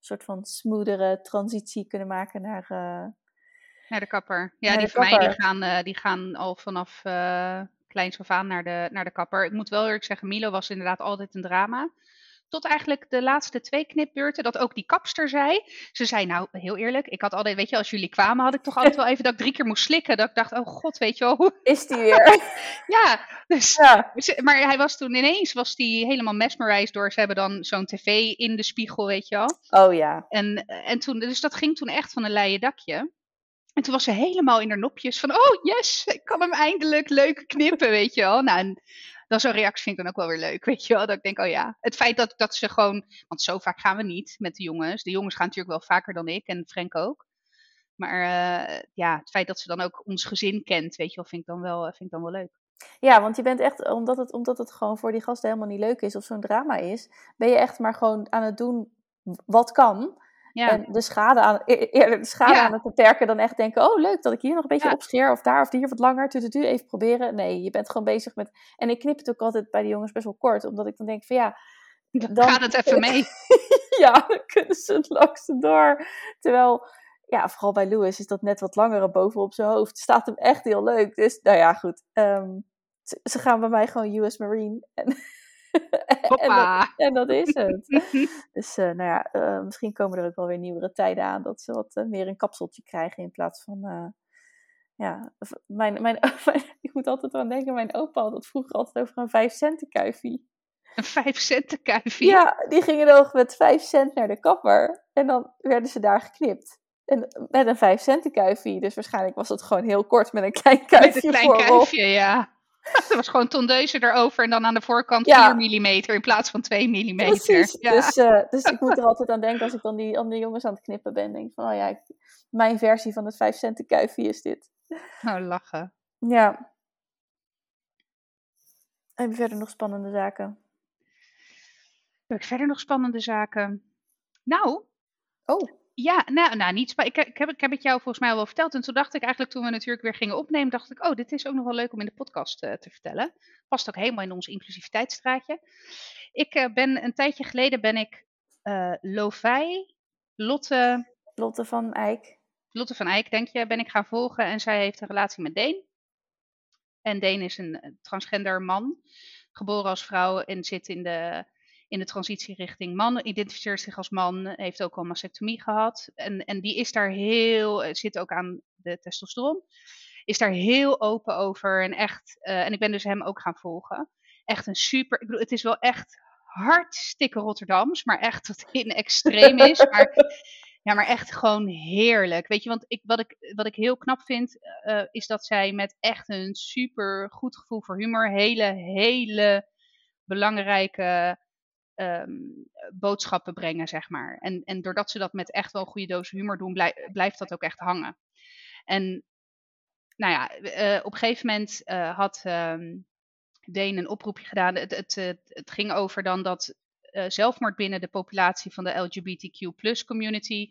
soort van smoothere transitie kunnen maken naar... eh, Naar de kapper. Ja, die van mij die gaan, eh, die gaan al vanaf eh kleins af aan naar de, naar de kapper. Ik moet wel eerlijk zeggen, Milo was inderdaad altijd een drama. Tot eigenlijk de laatste twee knipbeurten, dat ook die kapster zei. Ze zei, nou, heel eerlijk, ik had altijd, weet je, als jullie kwamen, had ik toch altijd wel even dat ik drie keer moest slikken. Dat ik dacht, oh god, weet je wel, hoe... is die weer? Ja, dus... ja. Maar hij was toen ineens, was hij helemaal mesmerized door, ze hebben dan zo'n tv in de spiegel, weet je wel. Oh ja. En, en toen, dus dat ging toen echt van een leien dakje. En toen was ze helemaal in haar nopjes van, oh yes, ik kan hem eindelijk leuk knippen, weet je wel. Nou, en dan zo'n reactie vind ik dan ook wel weer leuk, weet je wel. Dat ik denk, oh ja, het feit dat, dat ze gewoon, want zo vaak gaan we niet met de jongens. De jongens gaan natuurlijk wel vaker dan ik en Frank ook. Maar eh, ja, het feit dat ze dan ook ons gezin kent, weet je wel, vind ik dan wel, vind ik dan wel leuk. Ja, want je bent echt, omdat het, omdat het gewoon voor die gasten helemaal niet leuk is of zo'n drama is, ben je echt maar gewoon aan het doen wat kan. Ja, En de schade aan, e- eerder de schade Ja. aan het beperken dan echt denken, oh leuk dat ik hier nog een beetje Ja. opscheer of daar of hier wat langer, tu, tu, tu, even proberen. Nee, je bent gewoon bezig met, en ik knip het ook altijd bij de jongens best wel kort, omdat ik dan denk van ja, dan, gaat het even mee. ja, dan kunnen ze het langste door. Terwijl, ja, vooral bij Louis is dat net wat langere bovenop zijn hoofd. Staat hem echt heel leuk. Dus, nou ja, goed. Ehm, ze, ze gaan bij mij gewoon US Marine. En, en, dat, Hoppa. en dat is het. Dus, eh, nou ja, eh, misschien komen er ook wel weer nieuwere tijden aan. Dat ze wat eh, meer een kapseltje krijgen in plaats van... ja, mijn, mijn, ik moet altijd aan denken, mijn opa had het vroeger altijd over een 5 centen kuifie. Een vijf centen kuifje. Ja, die gingen nog met 5 cent naar de kapper. En dan werden ze daar geknipt. En met een 5 centen kuifje. Dus waarschijnlijk was het gewoon heel kort met een klein Met kuifje een klein kuifje, ja. Er was gewoon tondeuze erover en dan aan de voorkant Ja. 4 mm in plaats van 2 mm. Precies. Ja. Dus, eh, dus ik moet er altijd aan denken als ik dan die andere jongens aan het knippen ben. Denk van, oh ja, ik- mijn versie van het 5 centen kuifje is dit. Oh, lachen. Ja. Heb je verder nog spannende zaken? Heb ik verder nog spannende zaken? Nou, Oh, ja, nou, nou niet spa- ik, ik, heb, ik heb het jou volgens mij al wel verteld. En toen dacht ik eigenlijk, toen we natuurlijk weer gingen opnemen, dacht ik, oh, dit is ook nog wel leuk om in de podcast eh, te vertellen. Past ook helemaal in ons inclusiviteitsstraatje. Ik eh, ben, een tijdje geleden ben ik eh Lovij, Lotte, Lotte van Eijk. Lotte van Eyck, denk je, ben ik gaan volgen. En zij heeft een relatie met Deen. En Deen is een transgender man, geboren als vrouw en zit in de, in de transitie richting man. Identificeert zich als man, heeft ook al mastectomie gehad. En, en die is daar heel, eh, zit ook aan de testosteron. Is daar heel open over en echt, eh, en ik ben dus hem ook gaan volgen. Echt een super, ik bedoel, het is wel echt hartstikke Rotterdams, maar echt tot in extreem is. Maar ja, maar echt gewoon heerlijk. Weet je, want ik, wat, ik, wat ik heel knap vind, eh, is dat zij met echt een super goed gevoel voor humor hele, hele belangrijke ehm, boodschappen brengen, zeg maar. En, en doordat ze dat met echt wel een goede doos humor doen, blij- blijft dat ook echt hangen. En nou ja, eh, op een gegeven moment eh, had ehm Deen een oproepje gedaan. Het, het, het, het ging over dan dat eh, zelfmoord binnen de populatie van de LGBTQ community,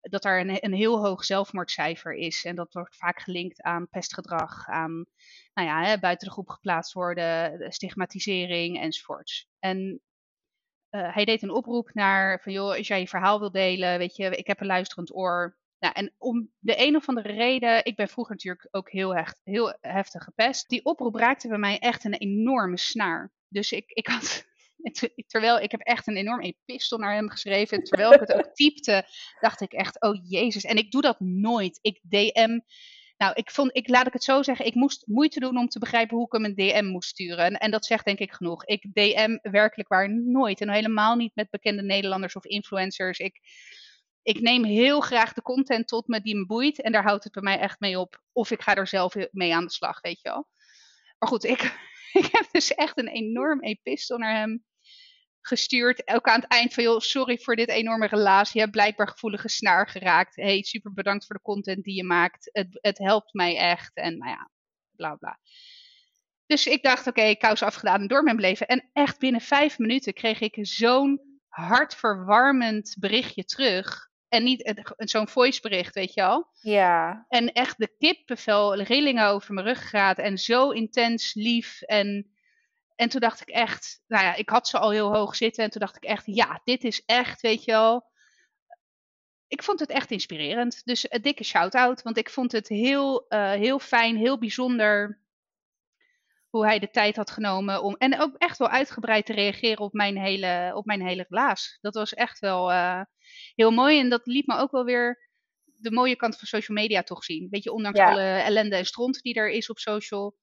dat daar een, een heel hoog zelfmoordcijfer is. En dat wordt vaak gelinkt aan pestgedrag, aan nou ja, hè, buiten de groep geplaatst worden, de stigmatisering enzovoorts. En eh, hij deed een oproep naar van joh, als jij je verhaal wil delen, weet je, ik heb een luisterend oor. Nou, en om de een of andere reden, ik ben vroeger natuurlijk ook heel, hecht, heel heftig gepest. Die oproep raakte bij mij echt een enorme snaar. Dus ik, ik had, terwijl ik heb echt een enorm epistel naar hem geschreven, terwijl ik het ook typte, dacht ik echt, oh jezus. En ik doe dat nooit. Ik DM, nou, ik vond, ik, laat ik het zo zeggen, ik moest moeite doen om te begrijpen hoe ik hem een DM moest sturen. En, dat zegt denk ik genoeg. Ik DM werkelijk waar nooit. En helemaal niet met bekende Nederlanders of influencers. Ik, ik neem heel graag de content tot me die me boeit. En daar houdt het bij mij echt mee op. Of ik ga er zelf mee aan de slag, weet je wel. Maar goed, ik, ik heb dus echt een enorm epistel naar hem gestuurd. Ook aan het eind van, joh, sorry voor dit enorme relaas. Je hebt blijkbaar gevoelige snaar geraakt. Hey, super bedankt voor de content die je maakt. Het, het helpt mij echt. En nou ja, bla bla. Dus ik dacht, oké, okay, kous afgedaan en door mijn leven. En echt binnen vijf minuten kreeg ik zo'n hartverwarmend berichtje terug. En niet zo'n voicebericht, weet je al. Ja. En echt de kippenvel, rillingen over mijn ruggengraat. En zo intens lief. En, en toen dacht ik echt, nou ja, ik had ze al heel hoog zitten. En toen dacht ik echt, ja, dit is echt, weet je wel. Ik vond het echt inspirerend. Dus een dikke shout-out. Want ik vond het heel, uh, heel fijn, heel bijzonder hoe hij de tijd had genomen om. En ook echt wel uitgebreid te reageren op mijn hele, op mijn hele relaas. Dat was echt wel uh, heel mooi. En dat liet me ook wel weer de mooie kant van social media toch zien. Weet je, ondanks alle ellende en stront die er is op social.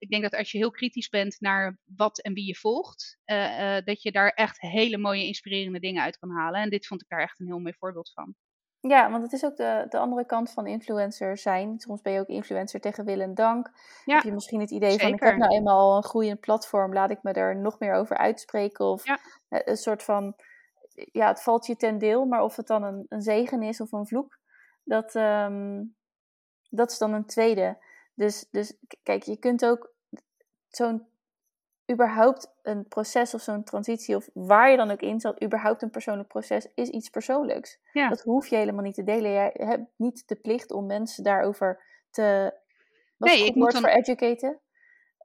Ik denk dat als je heel kritisch bent naar wat en wie je volgt, uh, uh, dat je daar echt hele mooie, inspirerende dingen uit kan halen. En dit vond ik daar echt een heel mooi voorbeeld van. Ja, want het is ook de, de andere kant van influencer zijn. Soms ben je ook influencer tegen wil en dank. Ja, heb je misschien het idee van ik heb nou eenmaal een groeiend platform, laat ik me er nog meer over uitspreken. Of ja. een soort van, ja, het valt je ten deel, maar of het dan een, een zegen is of een vloek, dat, um, dat is dan een tweede. Dus, dus kijk, je kunt ook zo'n überhaupt een proces of zo'n transitie, of waar je dan ook in zat, überhaupt een persoonlijk proces, is iets persoonlijks. Ja. Dat hoef je helemaal niet te delen. Jij hebt niet de plicht om mensen daarover te. Wat nee, ik moet dan... voor educaten?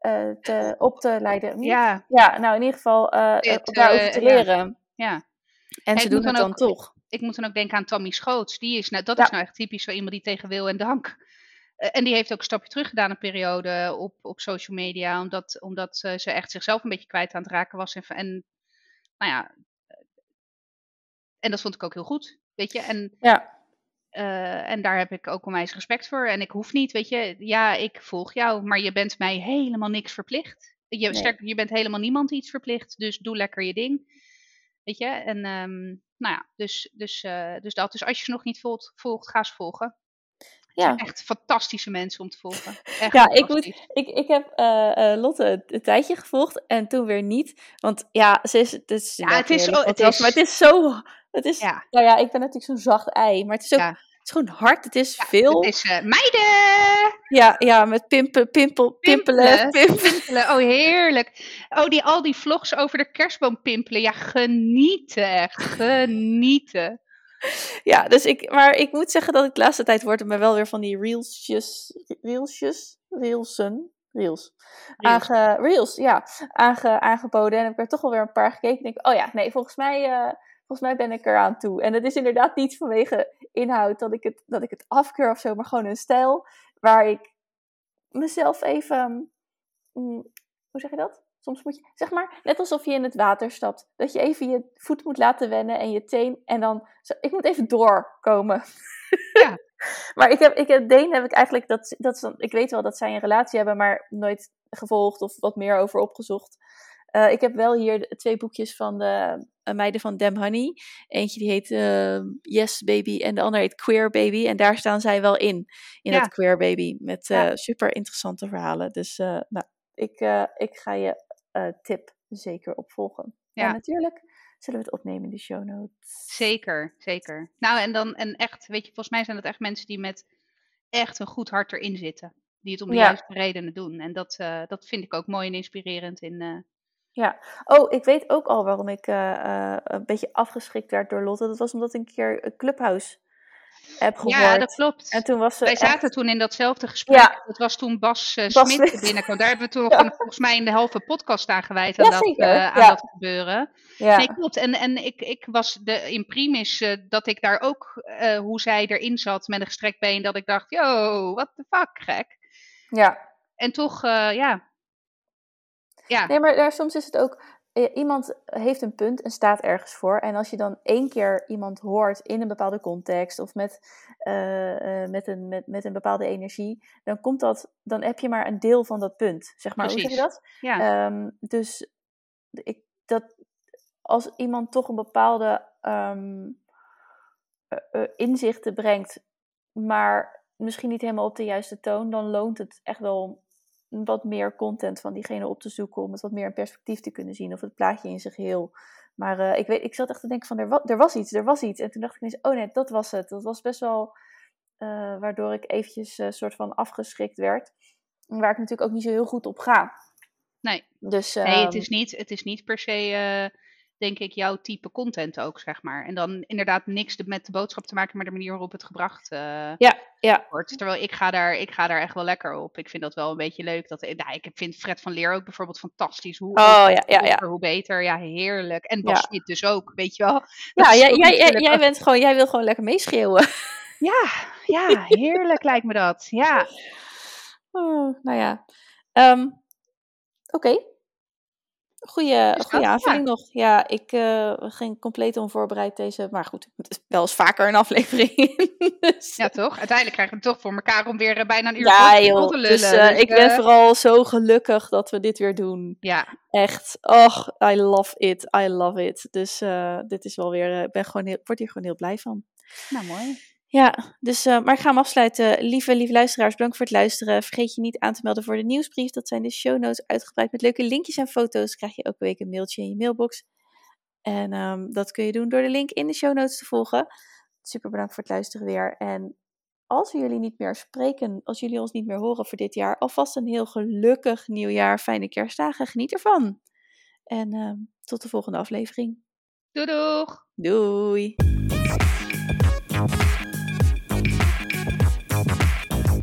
Uh, te, op te leiden. Ja. ja, nou in ieder geval uh, daarover te leren. Ja. ja. En ze doen het dan, toch. Ik, ik, moet dan ook denken aan Tommy Schoots. Die is, nou, dat is nou echt typisch zo iemand die tegen wil en dank eh, en die heeft ook een stapje terug gedaan een periode op, op social media, omdat, omdat ze echt zichzelf een beetje kwijt aan het raken was. En, en nou ja, en dat vond ik ook heel goed, weet je. En, ja. Uh, en daar heb ik ook onwijs respect voor. En ik hoef niet, weet je, ja, ik volg jou, maar je bent mij helemaal niks verplicht. Je, nee. sterk, je bent helemaal niemand iets verplicht, dus doe lekker je ding. Weet je, en um, nou ja, dus, dus, uh, dus dat. Dus als je ze nog niet volgt, volgt ga ze volgen. Ja. Echt fantastische mensen om te volgen. Echt ja, ik, moet, ik, ik heb uh, uh, Lotte een tijdje gevolgd en toen weer niet. Want ja, ze is, het is, ja, het is, het is, maar het is zo. Het is, ja. Nou ja, ik ben natuurlijk zo'n zacht ei, maar het is ook. Ja. Het is gewoon hard, het is ja, veel. Het is uh, meiden! Ja, ja, met pimpen, pimpel, pimpelen, pimpelen. pimpelen. Oh, heerlijk. Oh, die, al die vlogs over de kerstboom pimpelen. Ja, genieten, genieten. ja, dus ik, maar ik moet zeggen dat ik de laatste tijd wordt me wel weer van die reelsjes, reelsjes, reelsen, reels, Aange, reels, ja, aange, aangeboden. En heb ik er toch wel weer een paar gekeken. En denk oh ja, nee, volgens mij, uh, volgens mij ben ik eraan toe. En het is inderdaad niet vanwege inhoud dat ik het, dat ik het afkeur of zo, maar gewoon een stijl waar ik mezelf even, mm, hoe zeg je dat? Soms moet je, zeg maar, net alsof je in het water stapt. Dat je even je voet moet laten wennen en je teen. En dan, zo, ik moet even doorkomen. Ja. maar ik heb, ik heb, Deen heb ik eigenlijk, dat, dat is ik weet wel dat zij een relatie hebben, maar nooit gevolgd of wat meer over opgezocht. Uh, ik heb wel hier twee boekjes van de uh, meiden van Dem Honey. Eentje die heet uh, Yes Baby en de andere heet Queer Baby. En daar staan zij wel in, in ja. dat Queer Baby. Met ja. super interessante verhalen. Dus nou, ik, ik ga je uh, tip zeker opvolgen. Ja. En natuurlijk zullen we het opnemen in de show notes. Zeker, zeker. Nou, en dan en echt, weet je, volgens mij zijn het echt mensen die met echt een goed hart erin zitten. Die het om de ja. juiste redenen doen. En dat, uh, dat vind ik ook mooi en inspirerend in. Uh... Ja, oh, ik weet ook al waarom ik een beetje afgeschrikt werd door Lotte. Dat was omdat ik een keer Clubhouse gehoord. Ja, dat klopt. En toen was Wij echt... zaten toen in datzelfde gesprek. Ja. Dat was toen Bas, uh, Bas Smit binnenkwam. Daar hebben we toen ja. volgens mij in de halve podcast aan gewijd aan, ja, dat, uh, aan dat gebeuren. Ja. Nee, klopt. En, en ik, ik was de, in primis uh, dat ik daar ook, hoe zij erin zat met een gestrekt been, dat ik dacht, yo, what the fuck, gek. Ja. En toch, ja. Ja. Nee, maar daar, soms is het ook, iemand heeft een punt en staat ergens voor. En als je dan één keer iemand hoort in een bepaalde context of met, uh, uh, met, een, met, met een bepaalde energie, dan komt dat, dan heb je maar een deel van dat punt. Zeg maar, Precies. hoe zeg je dat? Ja. Um, dus ik, dat, als iemand toch een bepaalde um, inzichten brengt, maar misschien niet helemaal op de juiste toon, dan loont het echt wel wat meer content van diegene op te zoeken om het wat meer in perspectief te kunnen zien of het plaatje in zich heel. Maar uh, ik, weet, ik zat echt te denken van er, wa er was iets, er was iets. En toen dacht ik ineens, oh nee, dat was het. Dat was best wel uh, waardoor ik eventjes uh, soort van afgeschrikt werd. Waar ik natuurlijk ook niet zo heel goed op ga. Nee, dus, nee het, is niet, het is niet per se denk ik, jouw type content ook, zeg maar. En dan inderdaad niks met de boodschap te maken, maar de manier waarop het gebracht ja, ja. wordt. Terwijl ik ga, daar, ik ga daar echt wel lekker op. Ik vind dat wel een beetje leuk. Dat, nou, ik vind Fred van Leer ook bijvoorbeeld fantastisch. Hoe, oh, ja, ja, ja. hoe beter. Ja, heerlijk. En Bas ja. dus ook, weet je wel. ja, jij, jij, jij, jij, bent gewoon, jij wil gewoon lekker meeschreeuwen. Ja, ja, heerlijk lijkt me dat. Ja. Oh, nou ja. Um, Oké, Goeie, goede aanvulling nog. Ja, ik uh, ging compleet onvoorbereid deze. Maar goed, het is wel eens vaker een aflevering. dus, ja, toch? Uiteindelijk krijgen we het toch voor elkaar om weer bijna een uur ja, joh, te lullen. Dus, uh, dus ik ben vooral zo gelukkig dat we dit weer doen. Ja. Echt. Och, I love it. I love it. Dus dit is wel weer. Ik ben gewoon heel, word hier gewoon heel blij van. Nou, mooi. Ja, dus, uh, maar ik ga hem afsluiten. Lieve, lieve luisteraars, bedankt voor het luisteren. Vergeet je niet aan te melden voor de nieuwsbrief. Dat zijn de show notes uitgebreid met leuke linkjes en foto's. Krijg je elke week een mailtje in je mailbox. En um, dat kun je doen door de link in de show notes te volgen. Super bedankt voor het luisteren weer. En als we jullie niet meer spreken, als jullie ons niet meer horen voor dit jaar, alvast een heel gelukkig nieuwjaar. Fijne kerstdagen. Geniet ervan. En uh, tot de volgende aflevering. Doei doeg! Doei!